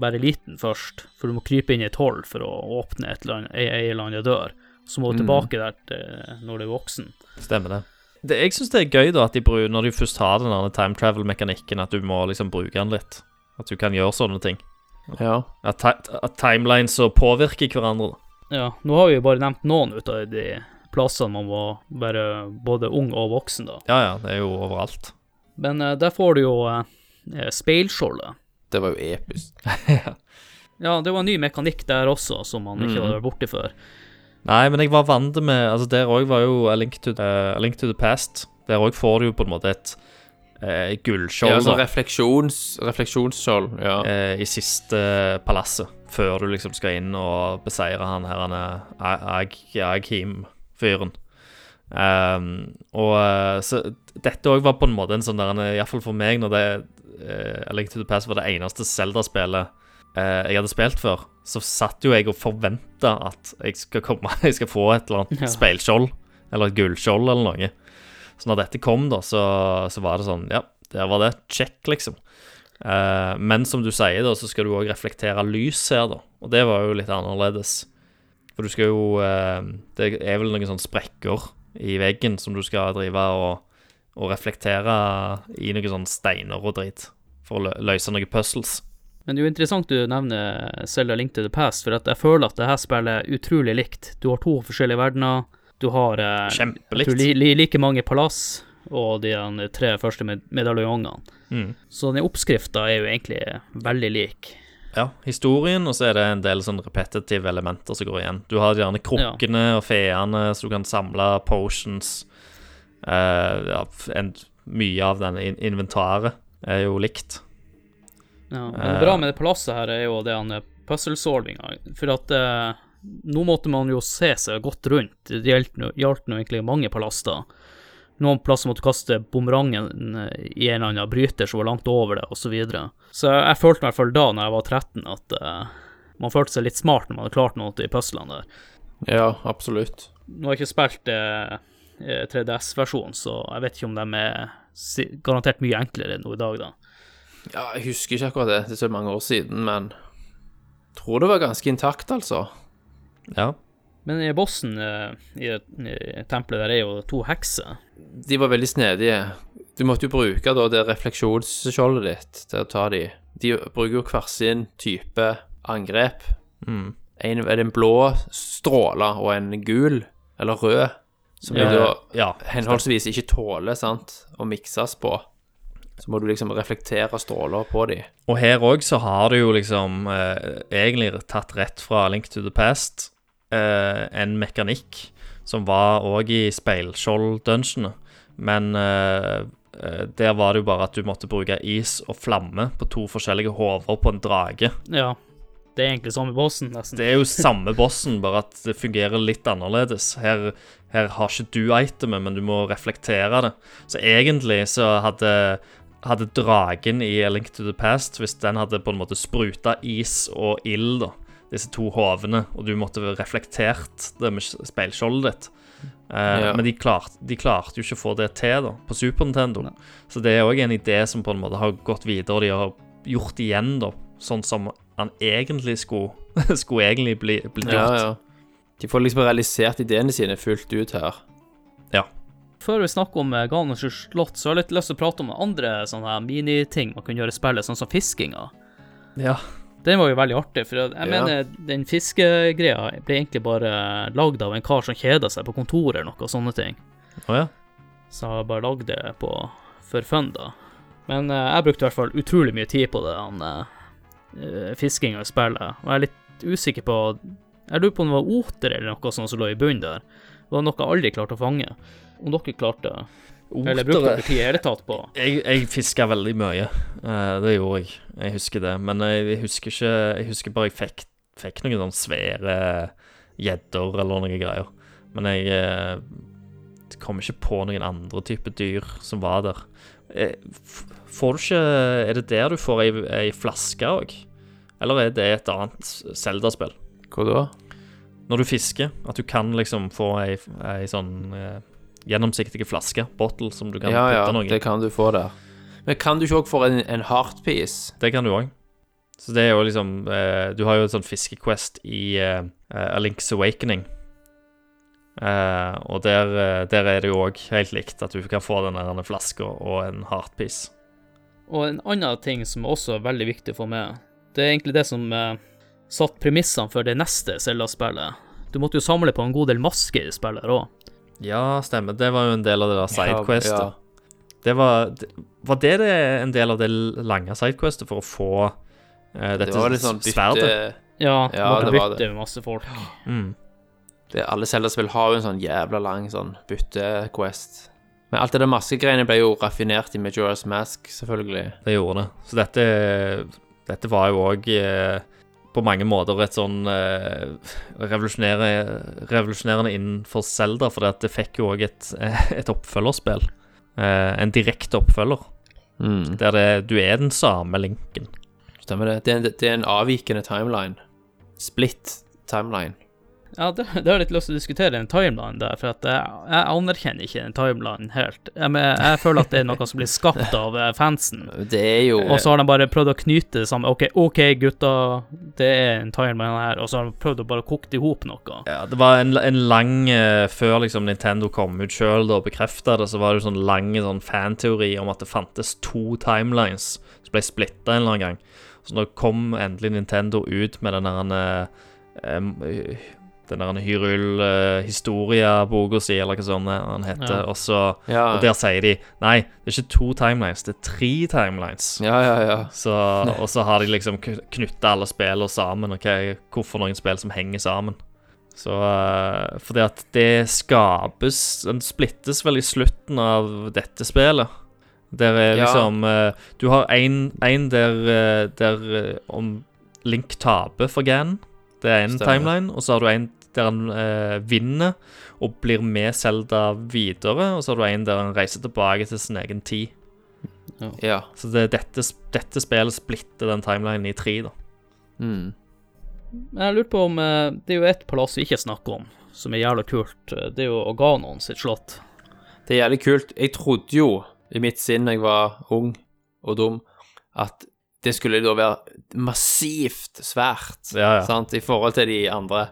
være liten først, for du må krype inn i et hull for å åpne et eller annet, ei, ei eller annen dør. Så må du
Mm.
tilbake der til, når du er voksen.
Stemmer det. det jeg syns det er gøy, da, at de bruker, når de først har den time travel-mekanikken, at du må liksom bruke den litt. At du kan gjøre sånne ting.
ja.
At, at timelines påvirker hverandre.
Ja, nå har vi jo bare nevnt noen ut av de plassene man må være både ung og voksen, da.
Ja ja, det er jo overalt.
Men uh, der får du jo uh, speilskjoldet.
Det var jo episk.
Ja, det var en ny mekanikk der også, som man ikke hadde vært borti før.
Nei, men jeg var vant med Altså, der òg var jo A Link to, uh, A Link to the Past. Der òg får du jo på en måte et uh,
Ja,
gullskjold
Ja,
da,
refleksjons, refleksjonsskjold. Ja.
Uh, i siste palasset, før du liksom skal inn og beseire han her han er Ag Aghim-fyren. Um, og eh, så dette òg var på en måte en sånn der Iallfall for meg, når det A Link to the Past var det eneste Zelda-spillet eh, jeg hadde spilt før, så satt jo jeg og forventa at jeg skal komme Jeg skal få et eller annet
Ja.
speilskjold, eller et gullskjold, eller noe. Så når dette kom, da, så, så var det sånn Ja, der var det. Check, liksom. Uh, men som du sier, da, så skal du òg reflektere lys her, da. Og det var jo litt annerledes. For du skal jo uh, Det er vel noen sånne sprekker i veggen som du skal drive og, og reflektere i noen sånne steiner og drit. For å lø løse noen puzzles.
Men det er jo interessant du nevner Selda Link to the Past, for at jeg føler at det her spillet er utrolig likt. Du har to forskjellige verdener, du har eh,
Kjempelikt.
tror li, li, like mange palass og de tre første med medaljongene.
Mm.
Så den oppskrifta er jo egentlig veldig lik.
Ja, historien, og så er det en del sånn repetitive elementer som går igjen. Du har gjerne krukkene og feene, så du kan samle potions. Eh, ja, en, mye av den in inventaret er jo likt.
Ja, men
Eh.
bra med det palasset her er jo det han er puzzle-solvinga. For at eh, nå måtte man jo se seg godt rundt. Det gjaldt nå- egentlig mange palasser. Noen plasser måtte du kaste bumerangen eh, i en eller annen bryter som var langt over det, osv. Så, videre. så jeg følte meg i hvert fall da, når jeg var 13, at uh, man følte seg litt smart når man hadde klart noe i puzzlene der.
Ja, absolutt.
Nå har jeg ikke spilt uh, 3DS-versjonen, så jeg vet ikke om de er garantert mye enklere nå i dag, da.
Ja, jeg husker ikke akkurat det, det er så mange år siden, men jeg tror det var ganske intakt, altså.
Ja.
Men i bossen i, i tempelet der er jo to hekser.
De var veldig snedige. Du måtte jo bruke da det refleksjonsskjoldet ditt til å ta de. De bruker jo hver sin type angrep.
Mm.
En er det en blå stråle og en gul, eller rød, som
Ja.
da
ja.
henholdsvis ikke tåler sant, å mikses på. Så må du liksom reflektere stråler på de.
Og her òg så har du jo liksom eh, egentlig tatt rett fra Link to the Past eh, en mekanikk som var òg i Speilskjold-dungeonet, men eh, eh, der var det jo bare at du måtte bruke is og flamme på to forskjellige hoder på en drage.
Ja, det er egentlig samme bossen, nesten.
Det er jo samme bossen, bare at det fungerer litt annerledes. Her, her har ikke du itemet, men du må reflektere det. Så egentlig så hadde, hadde dragen i A Link to the Past, hvis den hadde på en måte spruta is og ild, da, disse to hovene, og du måtte reflektert det med speilskjoldet ditt Eh,
Ja.
Men de, klart, de klarte jo ikke å få det til da, på Super Nintendo. Så det er òg en idé som på en måte har gått videre, og de har gjort igjen, da, sånn som han egentlig skulle, skulle egentlig bli,
Ja,
gjort.
ja. De får liksom realisert ideene sine fullt ut her. Ja.
Før vi snakker om eh, slott, så har jeg litt lyst til å prate om andre sånne her miniting man kan gjøre i spillet, sånn som fiskinga.
Ja.
Den var jo veldig artig, for jeg
Ja.
mener den fiskegreia ble egentlig bare lagd av en kar som kjeda seg på kontoret eller noe og sånne ting.
Å ja.
Så jeg bare lagde det på for fun, da. Men eh, jeg brukte i hvert fall utrolig mye tid på det, han uh, fiskinga i spillet. Og jeg er litt usikker på Jeg lurer på om det var oter eller noe sånt som lå i bunnen der. Det var noe jeg aldri klarte å fange. Om dere klarte Eller brukte
Otere.
dere tid i hele tatt på
Jeg, jeg fiska veldig mye. Uh, det gjorde jeg. Jeg husker det. Men jeg, jeg husker ikke Jeg husker bare jeg fikk, fikk noen sånne svære gjedder eller noen greier. Men jeg uh, kom ikke på noen andre type dyr som var der. Eh, får du ikke Er det der du får ei, ei flaske òg? Eller er det et annet Zelda-spill?
Hvor da?
Når du fisker, at du kan liksom få ei, ei sånn eh, gjennomsiktig flaske, bottle, som du kan
Ja, ja,
putte noe i.
det kan du få der. Men kan du ikke òg få en, en heartpiece?
Det kan du òg. Så det er jo liksom eh, Du har jo et sånn fiskequest i eh, A Link's Awakening. Eh, og der, eh, der er det jo òg helt likt, at du kan få den der flaska og en heartpiece.
Og en annen ting som også er veldig viktig for meg, det er egentlig det som eh, satt premissene for det neste Zelda-spillet. Du måtte jo samle på en god del masker i spillet her òg.
Ja, stemmer. Det var jo en del av det der sidequestet.
Ja,
Det var, var det, det en del av det lange sidequestet for å få eh,
det
dette
var litt sånn
sverdet?
bytte
Ja,
Ja,
måtte
det var
bytte med masse folk.
Mm.
det, Alle Zelda-spill har jo en sånn jævla lang sånn bytte-quest. Men alt det der maskegreiene ble jo raffinert i Majora's Mask, selvfølgelig.
Det gjorde det. Så dette, dette var jo òg eh, på mange måter et sånn eh, revolusjonere- revolusjonerende innenfor Zelda, for det fikk jo òg et, et oppfølgerspill. Eh, en direkte oppfølger,
Mm.
der det, du er den samme linken.
Stemmer det. Det er, en, det er en avvikende timeline. Split timeline.
Ja, det, det har jeg litt lyst til å diskutere en timeline der, for jeg, jeg anerkjenner ikke den timelinen helt. Jeg, men jeg føler at det er noe som blir skapt av eh, fansen.
Det er jo
Og så har de bare prøvd å knyte det sammen. OK, OK, gutta, det er en timeline her. Og så har de prøvd å bare koke det i hop noe.
Ja, det var en, en lang eh, Før liksom Nintendo kom ut sjøl og bekrefta det, så var det jo sånn lang sånn fanteori om at det fantes to timelines som ble splitta en eller annen gang. Så da kom endelig Nintendo ut med den der eh, Den der Hyrule uh, si, eller hva sånn den heter.
Ja.
Og, så,
Ja,
og der sier de nei, det er ikke to timelines, det er tre timelines.
ja, ja. ja.
Så, og så har de liksom knytta alle spillene sammen, ok, hvorfor noen spill som henger sammen. Så uh, Fordi at det skapes Den splittes vel i slutten av dette spillet. Der er
Ja.
liksom eh, Du har én der, eh, der om Link taper for Ganon. Det er én
Stemmer.
timeline. Og så har du en der han eh, vinner og blir med Zelda videre, og så har du en der han reiser tilbake til sin egen tid.
Ja.
Så det, dette, dette spillet splitter den timelinen i tre, da.
Mm.
Jeg lurer på om eh, Det er jo et palass vi ikke snakker om, som er jævla kult. Eh, Det er jo Organon sitt slott.
Det er jævlig kult. Jeg trodde jo i mitt sinn da jeg var ung og dum, at det skulle da være massivt svært,
Ja, ja.
sant, i forhold til de andre.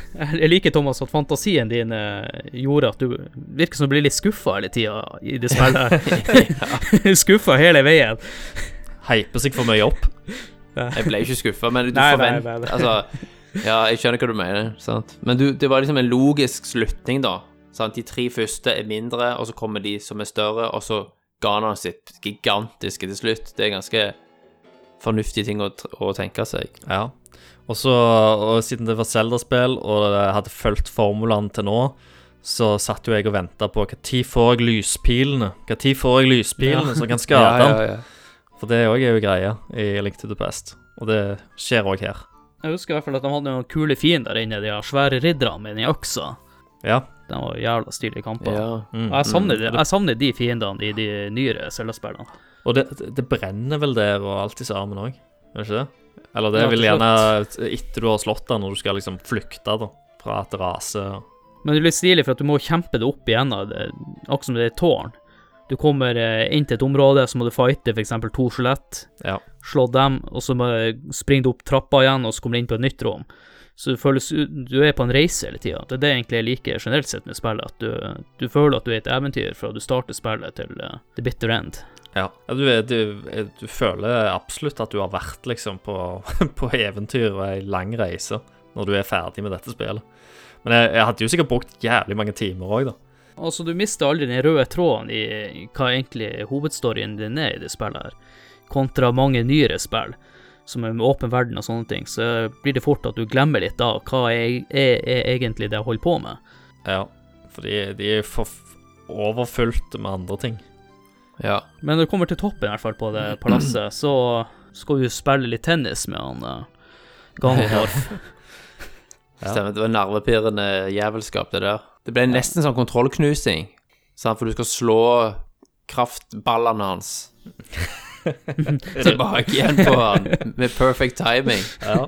Jeg liker, Thomas, at fantasien din eh, gjorde at du virker som du blir litt skuffa hele tida i det spillet. skuffa hele veien.
Hyper seg for mye opp.
Jeg ble ikke skuffa, men du forventer. Altså, ja, jeg skjønner hva du mener, sant. Men du, det var liksom en logisk slutning, da. Sant? De tre første er mindre, og så kommer de som er større, og så Ghana han sitt gigantiske til slutt. Det er ganske fornuftige ting å, å tenke seg.
Ja. Og så, og siden det var Zelda-spill, og jeg hadde fulgt formulaen til nå, så satt jo jeg og venta på når får jeg lyspilene? Når får jeg lyspilene som kan skade den? For det òg er jo greia i Link to the Past. Og det skjer òg her.
Jeg husker i hvert fall at de hadde noen kule fiender inne, de svære ridderne mine også. øksa.
Ja.
De var jævla stilige kamper.
Ja.
Mm.
Og jeg savner, de- jeg savner de fiendene i de nyere Zelda-spillene.
Og det, det brenner vel der og alt i sammen òg, gjør det ikke det? Eller det
til
gjerne etter du har slått den, når du skal liksom flykte da, fra et rase.
Men det er litt stilig, for at du må kjempe det opp igjen, akkurat som det er et tårn. Du kommer eh, inn til et område, så må du fighte f.eks. to skjelett,
Ja.
slå dem, og så springer du opp trappa igjen, og så kommer du inn på et nytt rom. Så du, føles, du er på en reise hele tida. Det er det egentlig jeg liker generelt sett med spillet, at du, du føler at du er et eventyr fra du starter spillet til eh, the bitter end.
Ja, ja du, du, du føler absolutt at du har vært liksom på, på eventyr og ei lang reise når du er ferdig med dette spillet. Men jeg, jeg hadde jo sikkert brukt jævlig mange timer òg, da.
Altså, du mister aldri den røde tråden i hva egentlig hovedstoryen din er i det spillet her, kontra mange nyere spill, som er med åpen verden og sånne ting, så blir det fort at du glemmer litt av hva er, er, er egentlig det jeg holder på med.
Ja, for de, er for overfylt med andre ting.
Ja.
Men når du kommer til toppen, i hvert fall på det palasset, så skal du spille litt tennis med han uh, Ganondorf.
Ja.
Stemmer. Det var nervepirrende jævelskap, det der. Det ble nesten sånn kontrollknusing, sant, for du skal slå kraftballene hans tilbake igjen på han med perfect timing.
Ja.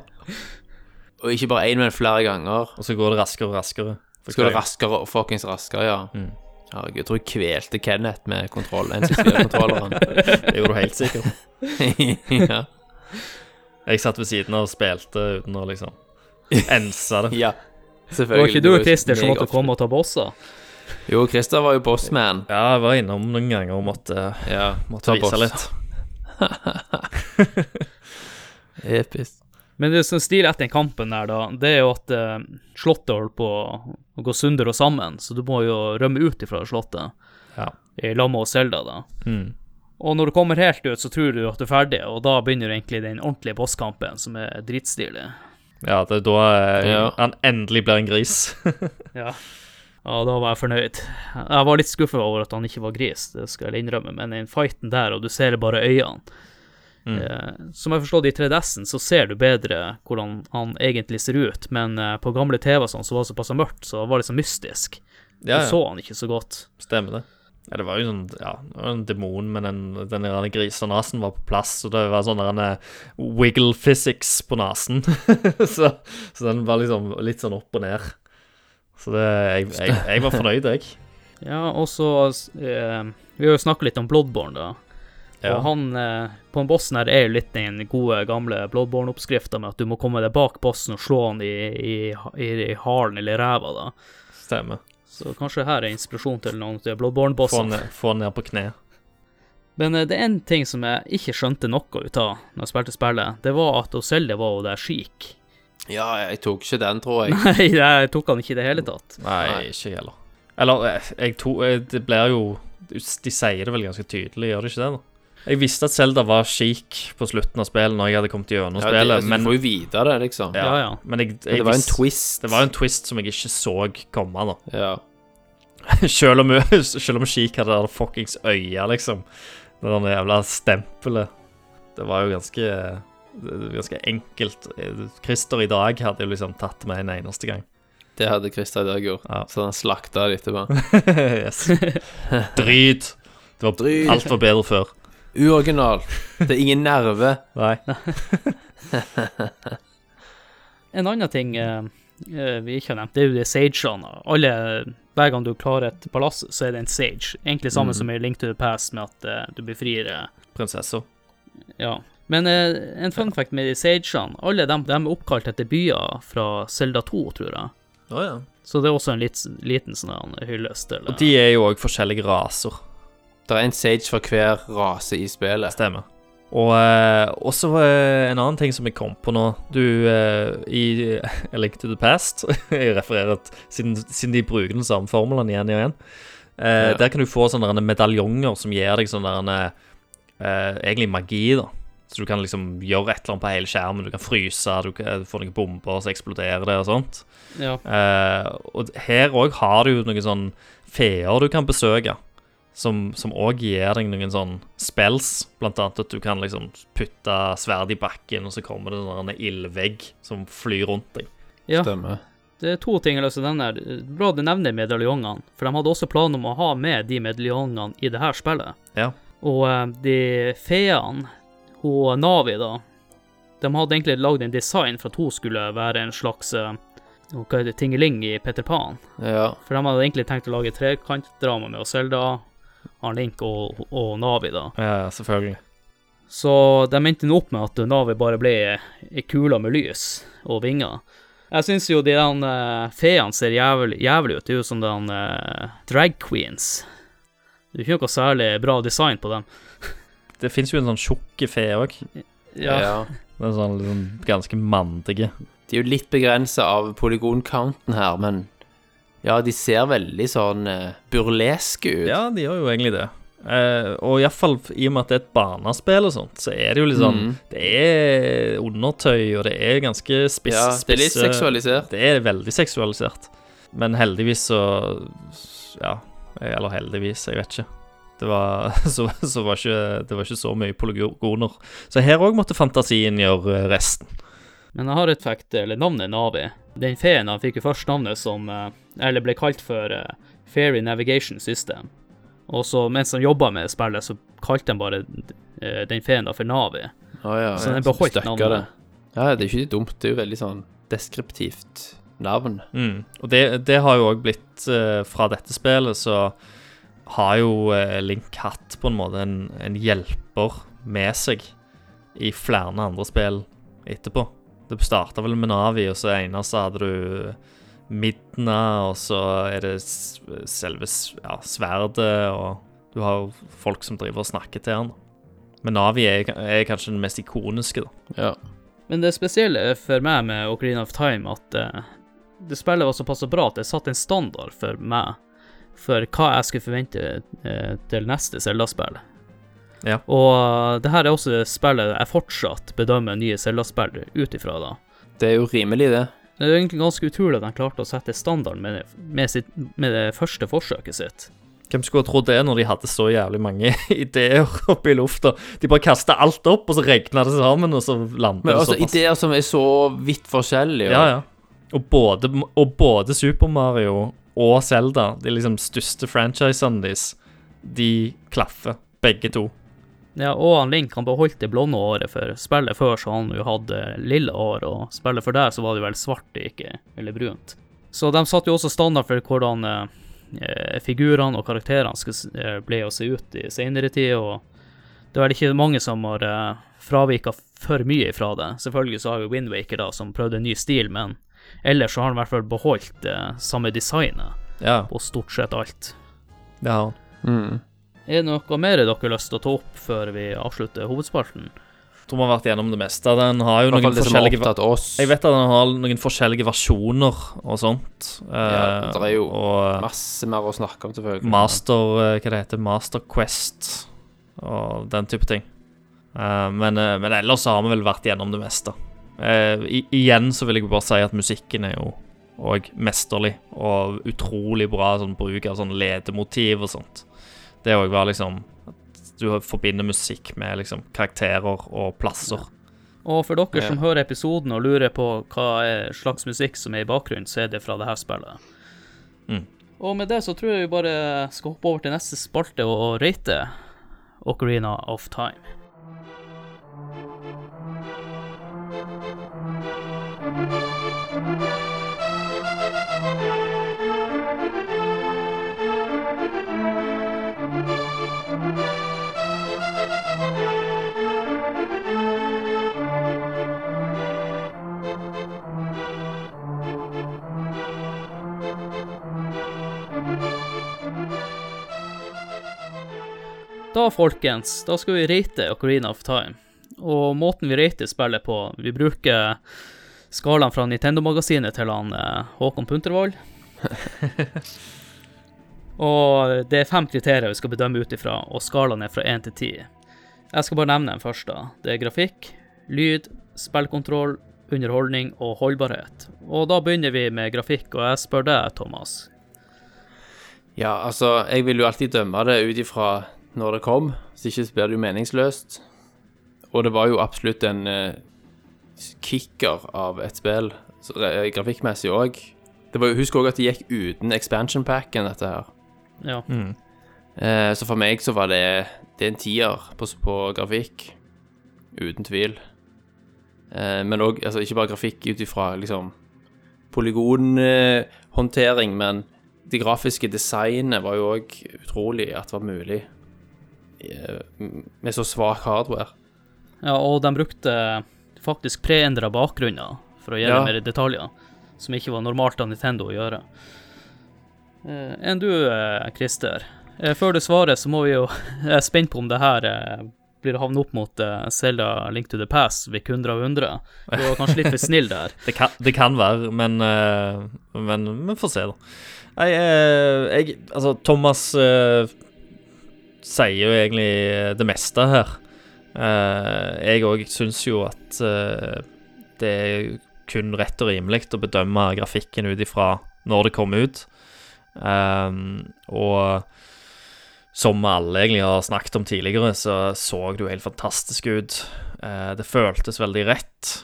Og ikke bare én, men flere ganger.
Og så går det raskere og raskere. Så
Skal det raskere og fuckings raskere, ja.
Mm.
Herregud, jeg tror jeg kvelte Kenneth med kontroll. N64-kontrolleren.
Det gjorde du helt sikkert.
ja.
Jeg satt ved siden av og spilte uten å liksom ense det.
ja. Selvfølgelig.
var ikke du og Christer som måtte komme og ta bosser?
Jo, Christer var jo bossman.
Ja, jeg var innom noen ganger og måtte,
Ja,
måtte
ta
vise
boss.
litt.
Episk.
Men det som stilig etter den kampen der, da, det er jo at eh, slottet holder på å gå sunder og sammen, så du må jo rømme ut ifra slottet
Ja.
i lag med Zelda, da.
Mm.
Og når du kommer helt ut, så tror du at du er ferdig, og da begynner egentlig den ordentlige bosskampen, som er dritstilig.
ja, det er da eh,
Ja.
han endelig blir en gris.
Ja. ja, da var jeg fornøyd. Jeg var litt skuffa over at han ikke var gris, det skal jeg innrømme, men den fighten der, og du ser bare øynene
Mm.
eh, Som jeg forstår det, i 3DS-en så ser du bedre hvordan han egentlig ser ut, men eh, på gamle TV og sånn, så var det såpass mørkt, så det var sånn mystisk.
Ja,
Du så han ikke så godt.
Stemmer det. Ja, det var jo sånn Ja, det var en demon, men den, den der grisenasen var på plass, og det var sånn der eh, wiggle physics på nesen. så, så den var liksom litt sånn opp og ned. Så det Jeg, jeg, jeg var fornøyd, jeg.
Ja, og så eh, Vi har jo snakka litt om Bloodborne, da.
Ja.
Og han eh, på en bossen her er jo litt den gode, gamle Bloodborne-oppskrifta med at du må komme deg bak bossen og slå han i, i, i, i halen eller ræva, da.
Stemmer.
Så kanskje her er inspirasjon til noen av Bloodborne-bossene.
få han ned på kne.
Men eh, det er én ting som jeg ikke skjønte noe ut av når jeg spilte spillet. Det var at Zelda var jo der skik.
Ja, jeg tok ikke den, tror jeg.
Nei, jeg tok han ikke i det hele tatt.
Nei,
Nei.
ikke heller. Eller, jeg, jeg to, eh, det blir jo De sier det vel ganske tydelig, gjør de ikke det? da? Jeg visste at Zelda var chic på slutten av spillet når jeg hadde kommet gjennom
Ja,
spillet,
altså,
men,
du får jo vite det, liksom.
Ja, ja.
men jeg, jeg,
det var en twist.
Det var en twist som jeg ikke så komme, da.
Ja.
Selv om, selv om Chic hadde det fuckings øya, liksom. Det der jævla stempelet. Det var jo ganske Ganske enkelt. Christer i dag hadde jo liksom tatt med en eneste gang.
Det hadde Christer i dag gjort.
Ja.
Så han slakta det etterpå.
yes. Drit. Det var
Drit.
alt var bedre før.
Uoriginal. Det er ingen nerve.
Nei.
En annen ting eh, eh, vi ikke har nevnt, det er jo de sagene. Alle, hver gang du klarer et palass, så er det en sage. Egentlig samme
mm.
som i Link to the Past, med at uh, du befrir uh,
Prinsessa.
Ja. Men en fun fact med de sagene, alle dem, dem er oppkalt etter byer fra Zelda 2, tror jeg.
Oh, ja.
Så det er også en liten, liten sånn hyllest
Og de er jo òg forskjellige raser.
Det er en sage for hver rase i spillet.
Stemmer. Og eh, også eh, en annen ting som jeg kom på nå Du, eh, i A Link to the Past Jeg refererer at siden, siden de bruker den samme formelen igjen og igjen. Eh,
Ja.
Der kan du få sånne medaljonger som gir deg sånn der eh, Egentlig magi, da. Så du kan liksom gjøre et eller annet på hele skjermen. Du kan fryse, du kan få noen bomber, så eksploderer det og sånt.
Ja.
Eh, og her òg har du jo noen sånn feer du kan besøke, som òg gir deg noen sånn spells. Blant annet at du kan liksom putte sverdet i bakken, og så kommer det en sånn ildvegg som flyr rundt deg.
ja.
Stemmer.
Det er to ting jeg å nevne. her. Bra du nevner medaljongene, for de hadde også planer om å ha med de medaljongene i det her spillet.
Ja.
Og eh, de feene, hun Navi, da, de hadde egentlig lagd en design for at hun skulle være en slags eh, hva heter det, tingeling i Peter Pan.
Ja.
For de hadde egentlig tenkt å lage trekantdrama med Selda, han Link og, og Navi, da.
Ja, selvfølgelig.
Så de endte nå opp med at Navi bare ble ei kule med lys og vinger. Jeg syns jo de eh, feene ser jævlig, jævlig ut. Det er jo som den uh, drag queens. Det er ikke noe særlig bra design på dem.
Det fins jo en sånn tjukke fe òg.
Ja.
ja.
Den er sånn liksom ganske mandige.
De er jo litt begrensa av polygoncounten her, men ja, de ser veldig sånn uh, burleske ut.
Ja, de gjør jo egentlig det. Uh, og iallfall i og med at det er et barnespill og sånt, så er det jo sånn
Mm.
Det er undertøy, og det er ganske spiss,
Ja, det er litt
spisse-
seksualisert.
Det er veldig seksualisert. Men heldigvis så Ja, eller heldigvis, jeg vet ikke. Det var, så, så var ikke, det var ikke så mye polygoner. Så her òg måtte fantasien gjøre resten.
Men jeg har et fact, eller navnet Navi. Den feen han fikk jo først navnet som eh, Eller ble kalt for eh, Fairy Navigation System. Og så mens han jobba med spillet, så kalte han bare eh, den feen da for Navi.
Å ja,
Så
ja,
den beholdt
støkker
navnet.
det. Ja, det er ikke dumt. Det er jo veldig sånn deskriptivt navn.
Mm. Og det, det har jo òg blitt uh, Fra dette spillet så har jo uh, Link hatt på en måte en, en hjelper med seg i flere andre spill etterpå. Det starta vel med Navi, og så ene så hadde du Midna, og så er det selve ja, sverdet, og du har jo folk som driver og snakker til han. Men Navi er, er kanskje den mest ikoniske, da.
Ja.
Men det spesielle for meg med Ocarina of Time, at uh, det spillet var såpass bra at det satte en standard for meg for hva jeg skulle forvente uh, til neste Zelda-spill.
Ja.
Og eh, det her er også det spillet jeg fortsatt bedømmer nye Zelda-spill ut ifra, da.
Det er jo rimelig, det.
Det er egentlig ganske utrolig at de klarte å sette standarden med, med, sitt, med det første forsøket sitt.
Hvem skulle ha trodd det når de hadde så jævlig mange ideer oppe i lufta? De bare kasta alt opp, og så regna det sammen, og så
Men
det
altså,
såpass.
ideer som er så vidt forskjellige.
Ja, ja. Og både, og både Super Mario og Zelda, de liksom største franchisene deres, de klaffer, begge to.
Ja, og han Link han beholdt det blonde håret, for spillet før så han jo hadde lille hår, og spillet for der så var det vel svart, ikke eller brunt. Så de satte jo også standard for hvordan eh, figurene og karakterene skulle, eh, ble å se ut i senere tid, og det er vel ikke mange som har eh, fravika for mye ifra det. Selvfølgelig så har jo Windwaker da, som prøvde en ny stil, men ellers så har han i hvert fall beholdt eh, samme designet
Ja,
på stort sett alt.
han.
Mm.
Er det noe mer dere har lyst til å ta opp før vi avslutter hovedspalten?
Jeg tror vi har vært gjennom det meste. Den har jo noen forskjellige. Jeg vet at den har noen forskjellige versjoner og sånt.
Ja,
eh,
det er jo
og
Masse mer å snakke om, selvfølgelig.
Master eh, Hva det heter Master Quest og den type ting. Eh, men, eh, men ellers så har vi vel vært gjennom det meste. Eh, i, igjen så vil jeg bare si at musikken er jo òg mesterlig og utrolig bra sånn bruk av sånn ledemotiv og sånt. Det òg var liksom at Du forbinder musikk med liksom karakterer og plasser.
Og for dere
Ja.
som hører episoden og lurer på hva slags musikk som er i bakgrunnen, så er det fra det her spillet.
Mm.
Og med det så tror jeg vi bare skal hoppe over til neste spalte og rate Ocarina of Time. Da, folkens, da skal vi rate Ocarina of Time. Og måten vi rater spillet på Vi bruker skalaen fra Nintendo-magasinet til han eh, Håkon Puntervold. og det er fem kriterier vi skal bedømme ut ifra, og skalaen er fra én til ti. Jeg skal bare nevne den først. da. Det er grafikk, lyd, spillkontroll, underholdning og holdbarhet. Og da begynner vi med grafikk, og jeg spør deg, Thomas.
Ja, altså, jeg vil jo alltid dømme det ut ifra når det kom, så ikke blir det jo meningsløst. Og det var jo absolutt en eh, kicker av et spill, eh, grafikkmessig òg. Husk òg at det gikk uten expansion packen, dette her.
Ja.
Eh, så for meg så var det, det er en tier på, på grafikk, uten tvil. Eh, men òg, altså ikke bare grafikk ut ifra liksom polygonhåndtering, men det grafiske designet var jo òg utrolig at det var mulig med så svak hardware.
Ja, og de brukte faktisk preendra bakgrunner for å gjøre
Ja.
mer detaljer, som ikke var normalt av Nintendo å gjøre. Eh, enn du, eh, Christer? Eh, før du svarer, så må vi jo Jeg er spent på om det her eh, blir å havne opp mot Selda Link to the Pass ved 100 av 100. Du var kanskje litt for snill der.
Det kan, det kan være, men, eh, men vi får se, da. Nei, jeg, jeg Altså, Thomas eh, sier jo egentlig det meste her. Uh, jeg òg syns jo at uh, det er kun rett og rimelig å bedømme grafikken ut ifra når det kom ut. Um, og som vi alle egentlig har snakket om tidligere, så så det jo helt fantastisk ut. Uh, det føltes veldig rett.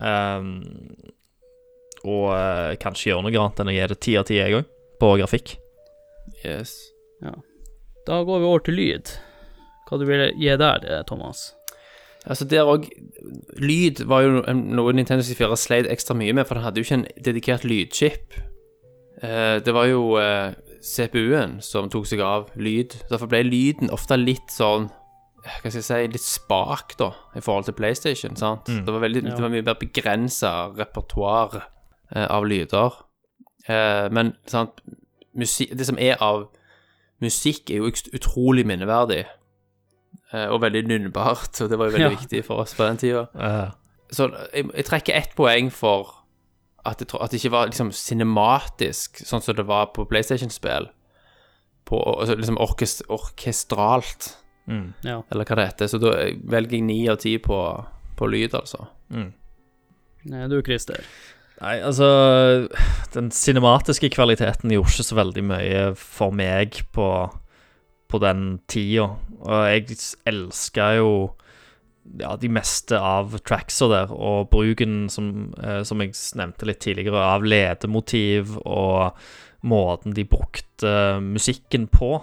Um, og kanskje gjøre noe annet enn å gi det ti av ti, jeg òg, på grafikk.
Yes.
Da går vi over til lyd. Hva du vil gi der, eh, Thomas?
Altså der òg Lyd var jo noe Nintendo 64 sleit ekstra mye med, for den hadde jo ikke en dedikert lydchip. Eh, det var jo eh, CPU-en som tok seg av lyd. Derfor ble lyden ofte litt sånn Hva skal jeg si Litt spak, da, i forhold til PlayStation. sant? Det, var veldig,
Ja.
det var mye mer begrensa repertoar eh, av lyder. Eh, men sant, musikk, det som er av musikk, er jo utrolig minneverdig. Eh, og veldig nynnbart, og det var jo veldig
Ja.
viktig for oss på den tida.
Eh,
Så jeg, jeg trekker ett poeng for at det, at det ikke var liksom cinematisk, sånn som det var på PlayStation-spill. Altså, liksom orkest, orkestralt,
mm,
Ja.
eller hva det heter. Så da velger jeg ni av ti på, på lyd, altså.
mm.
Nei, Du, Christer.
Nei, altså Den cinematiske kvaliteten gjorde ikke så veldig mye for meg på, på den tida. Og jeg elska jo ja, de meste av tracksa der, og bruken, som, eh, som jeg nevnte litt tidligere, av ledemotiv og måten de brukte musikken på,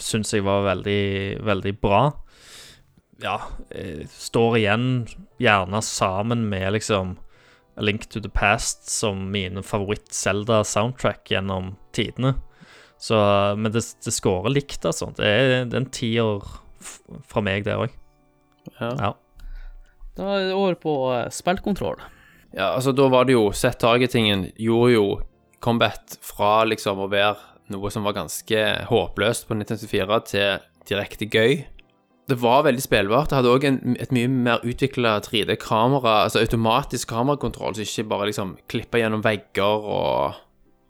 syns jeg var veldig, veldig bra. Ja, eh, står igjen gjerne sammen med liksom A Link to the Past som mine favoritt-Selda-soundtrack gjennom tidene. Så, men det, det scorer likt, altså. Det er, det er en tier fra meg, det òg.
Ja.
Ja.
Da er det over på eh, spillkontroll.
ja, altså da var det jo Set-targetingen gjorde jo Combat fra liksom å være noe som var ganske håpløst på 1974, til direkte gøy. Det var veldig spillbart. Det hadde òg et mye mer utvikla 3D-kamera, altså automatisk kamerakontroll, så ikke bare liksom klippa gjennom vegger og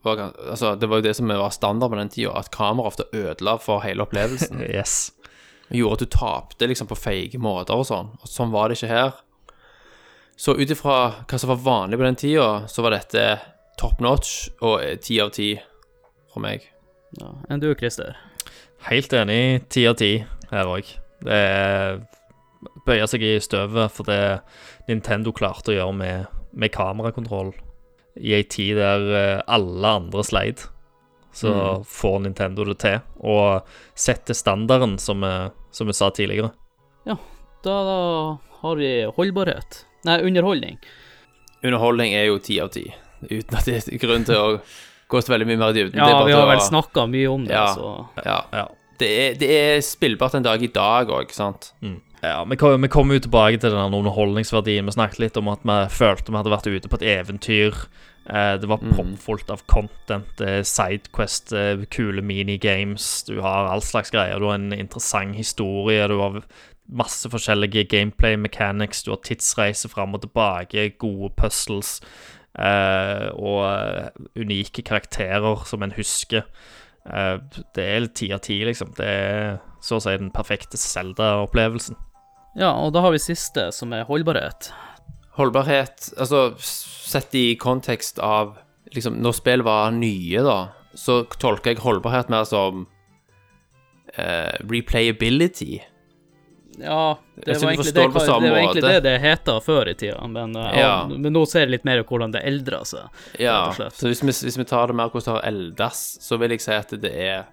var, Altså, det var jo det som var standard på den tida, at kamera ofte ødela for hele opplevelsen.
Yes.
gjorde at du tapte liksom på feige måter og sånn. Og sånn var det ikke her. Så ut ifra hva som var vanlig på den tida, så var dette top notch og ti av ti for meg.
Ja. Enn du, Christer?
Helt enig. Ti av ti her òg. Det er bøye seg i støvet for det Nintendo klarte å gjøre med, med kamerakontroll i ei tid der eh, alle andre sleit. Så
Mm.
får Nintendo det til, og setter standarden, som vi, som vi sa tidligere.
Da, da har vi holdbarhet. Nei, underholdning.
Underholdning er jo ti av ti, uten at det er grunn til å gå så veldig mye mer i dybden.
Ja,
Det er bare
vi har vel
å-
snakka mye om det,
Ja.
så
Ja.
Ja.
Det er, det er spillbart en dag i dag òg, sant?
Ja, vi kom, vi kom jo tilbake til den underholdningsverdien. Vi snakket litt om at vi følte vi hadde vært ute på et eventyr. Eh, det var
Mm.
proppfullt av content, eh, sidequest, eh, kule minigames. Du har all slags greier. Du har en interessant historie. Du har masse forskjellige gameplay mechanics. Du har tidsreise fram og tilbake, gode puzzles og unike karakterer som en husker. Eh, det er ti av ti, liksom. Det er så å si den perfekte Zelda-opplevelsen.
Ja, og da har vi siste, som er holdbarhet.
Holdbarhet Altså, sett i kontekst av liksom, Når spill var nye, da, så tolker jeg holdbarhet mer som eh, replayability.
Ja, det var, egentlig det,
det
var egentlig det det heta før i tida, men, eh,
Ja.
men nå ser jeg litt mer hvordan det eldrer seg.
Ja, så hvis vi, hvis vi tar det mer hvordan det har eldes, så vil jeg si at det er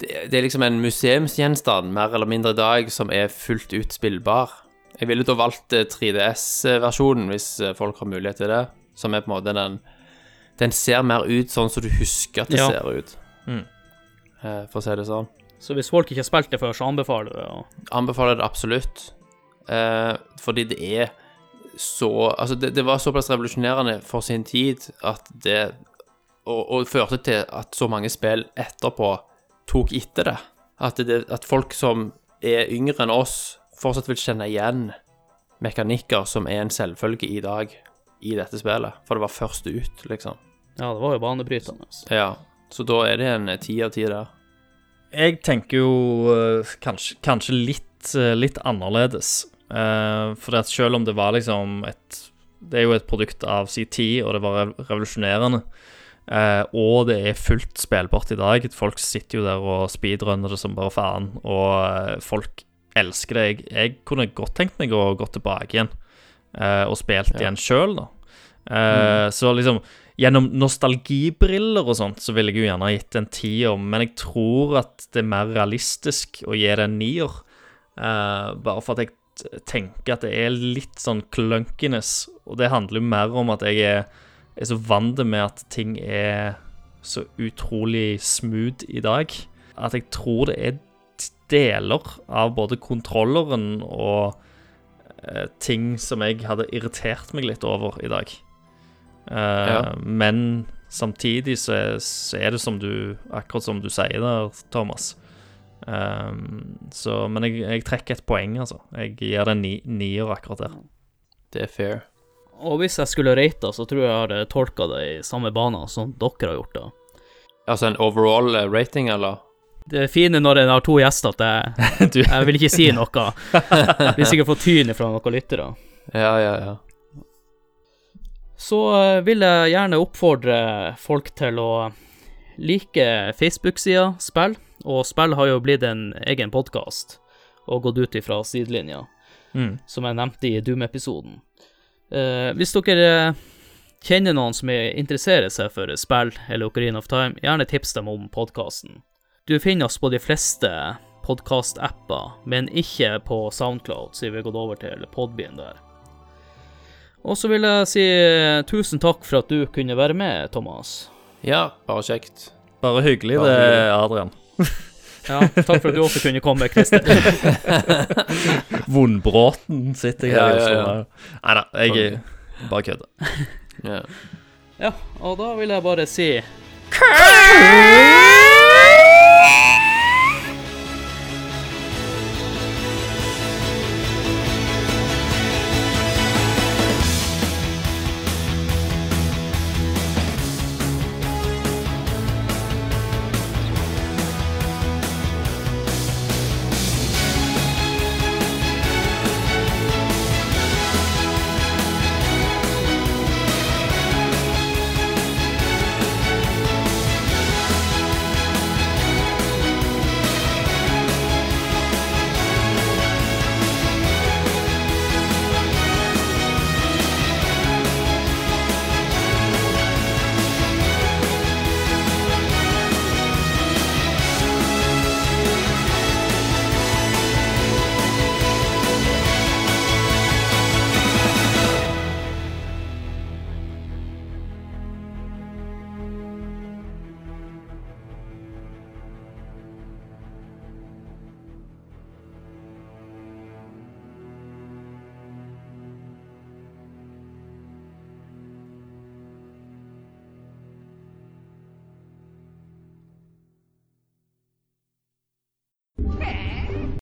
det, er- det er liksom en museumsgjenstand, mer eller mindre i dag, som er fullt ut spillbar. Jeg ville da valgt eh, 3DS-versjonen, hvis eh, folk har mulighet til det, som er på en måte den Den ser mer ut sånn som du husker at det
Ja.
ser ut,
Mm.
Eh, for å si det sånn.
Så hvis folk ikke har spilt det før, så anbefaler jeg det. Ja.
anbefaler det absolutt. Eh, fordi det er så Altså, det, det var såpass revolusjonerende for sin tid at det og, og førte til at så mange spill etterpå tok etter det. At, det. at folk som er yngre enn oss, fortsatt vil kjenne igjen mekanikker som er en selvfølge i dag i dette spillet. For det var først ut, liksom.
Ja, det var jo banebrytende.
Ja. Så da er det en ti av ti der.
Jeg tenker jo eh, kanskje, kanskje litt, eh, litt annerledes. Uh, for at selv om det var liksom et Det er jo et produkt av sin tid, og det var revolusjonerende. Eh, og det er fullt spillbart i dag. Folk sitter jo der og speedrunner det som bare faen. Og eh, folk elsker det. Jeg, jeg kunne godt tenkt meg å gå tilbake igjen eh, og spilt
Ja.
igjen sjøl, da. Mm. Så liksom Gjennom nostalgibriller og sånt, så ville jeg jo gjerne ha gitt en tier, men jeg tror at det er mer realistisk å gi det en nier. Uh, bare for at jeg tenker at det er litt sånn clunkiness, og det handler jo mer om at jeg er, er så vant med at ting er så utrolig smooth i dag, at jeg tror det er deler av både kontrolleren og uh, ting som jeg hadde irritert meg litt over i dag. Eh,
Ja.
Men samtidig så er, så er det som du Akkurat som du sier der, Thomas. Um, så, men jeg, jeg trekker et poeng, altså. Jeg gir det en ni, nier akkurat der.
Det er fair.
Og hvis jeg skulle rate, så tror jeg jeg hadde tolka det i samme bane som dere har gjort da.
Altså en overall eh, rating, eller?
Det fine når en har to gjester, at jeg, jeg vil ikke si noe. Hvis jeg ikke får tyn fra noen lyttere.
Ja, ja, ja.
Så eh, vil jeg gjerne oppfordre folk til å like Facebook-sida Spill, og Spill har jo blitt en egen podkast og gått ut ifra sidelinja,
mm.
som jeg nevnte i Doom-episoden. Eh, hvis dere kjenner noen som er- interesserer seg for spill eller Ocarina of Time, gjerne tips dem om podkasten. Du finner oss på de fleste podkast-apper, men ikke på Soundcloud, siden vi har gått over til Podbean der. Og så vil jeg si eh, tusen takk for at du kunne være med, Thomas.
Ja, bare kjekt.
Bare hyggelig
Bare
det. Adrian.
Ja, takk for at du også kunne komme, Christer.
Vondbråten sitter jeg her
Ja,
ja,
ja.
Nei da, jeg bare kødder.
Ja.
Ja, og da vil jeg bare si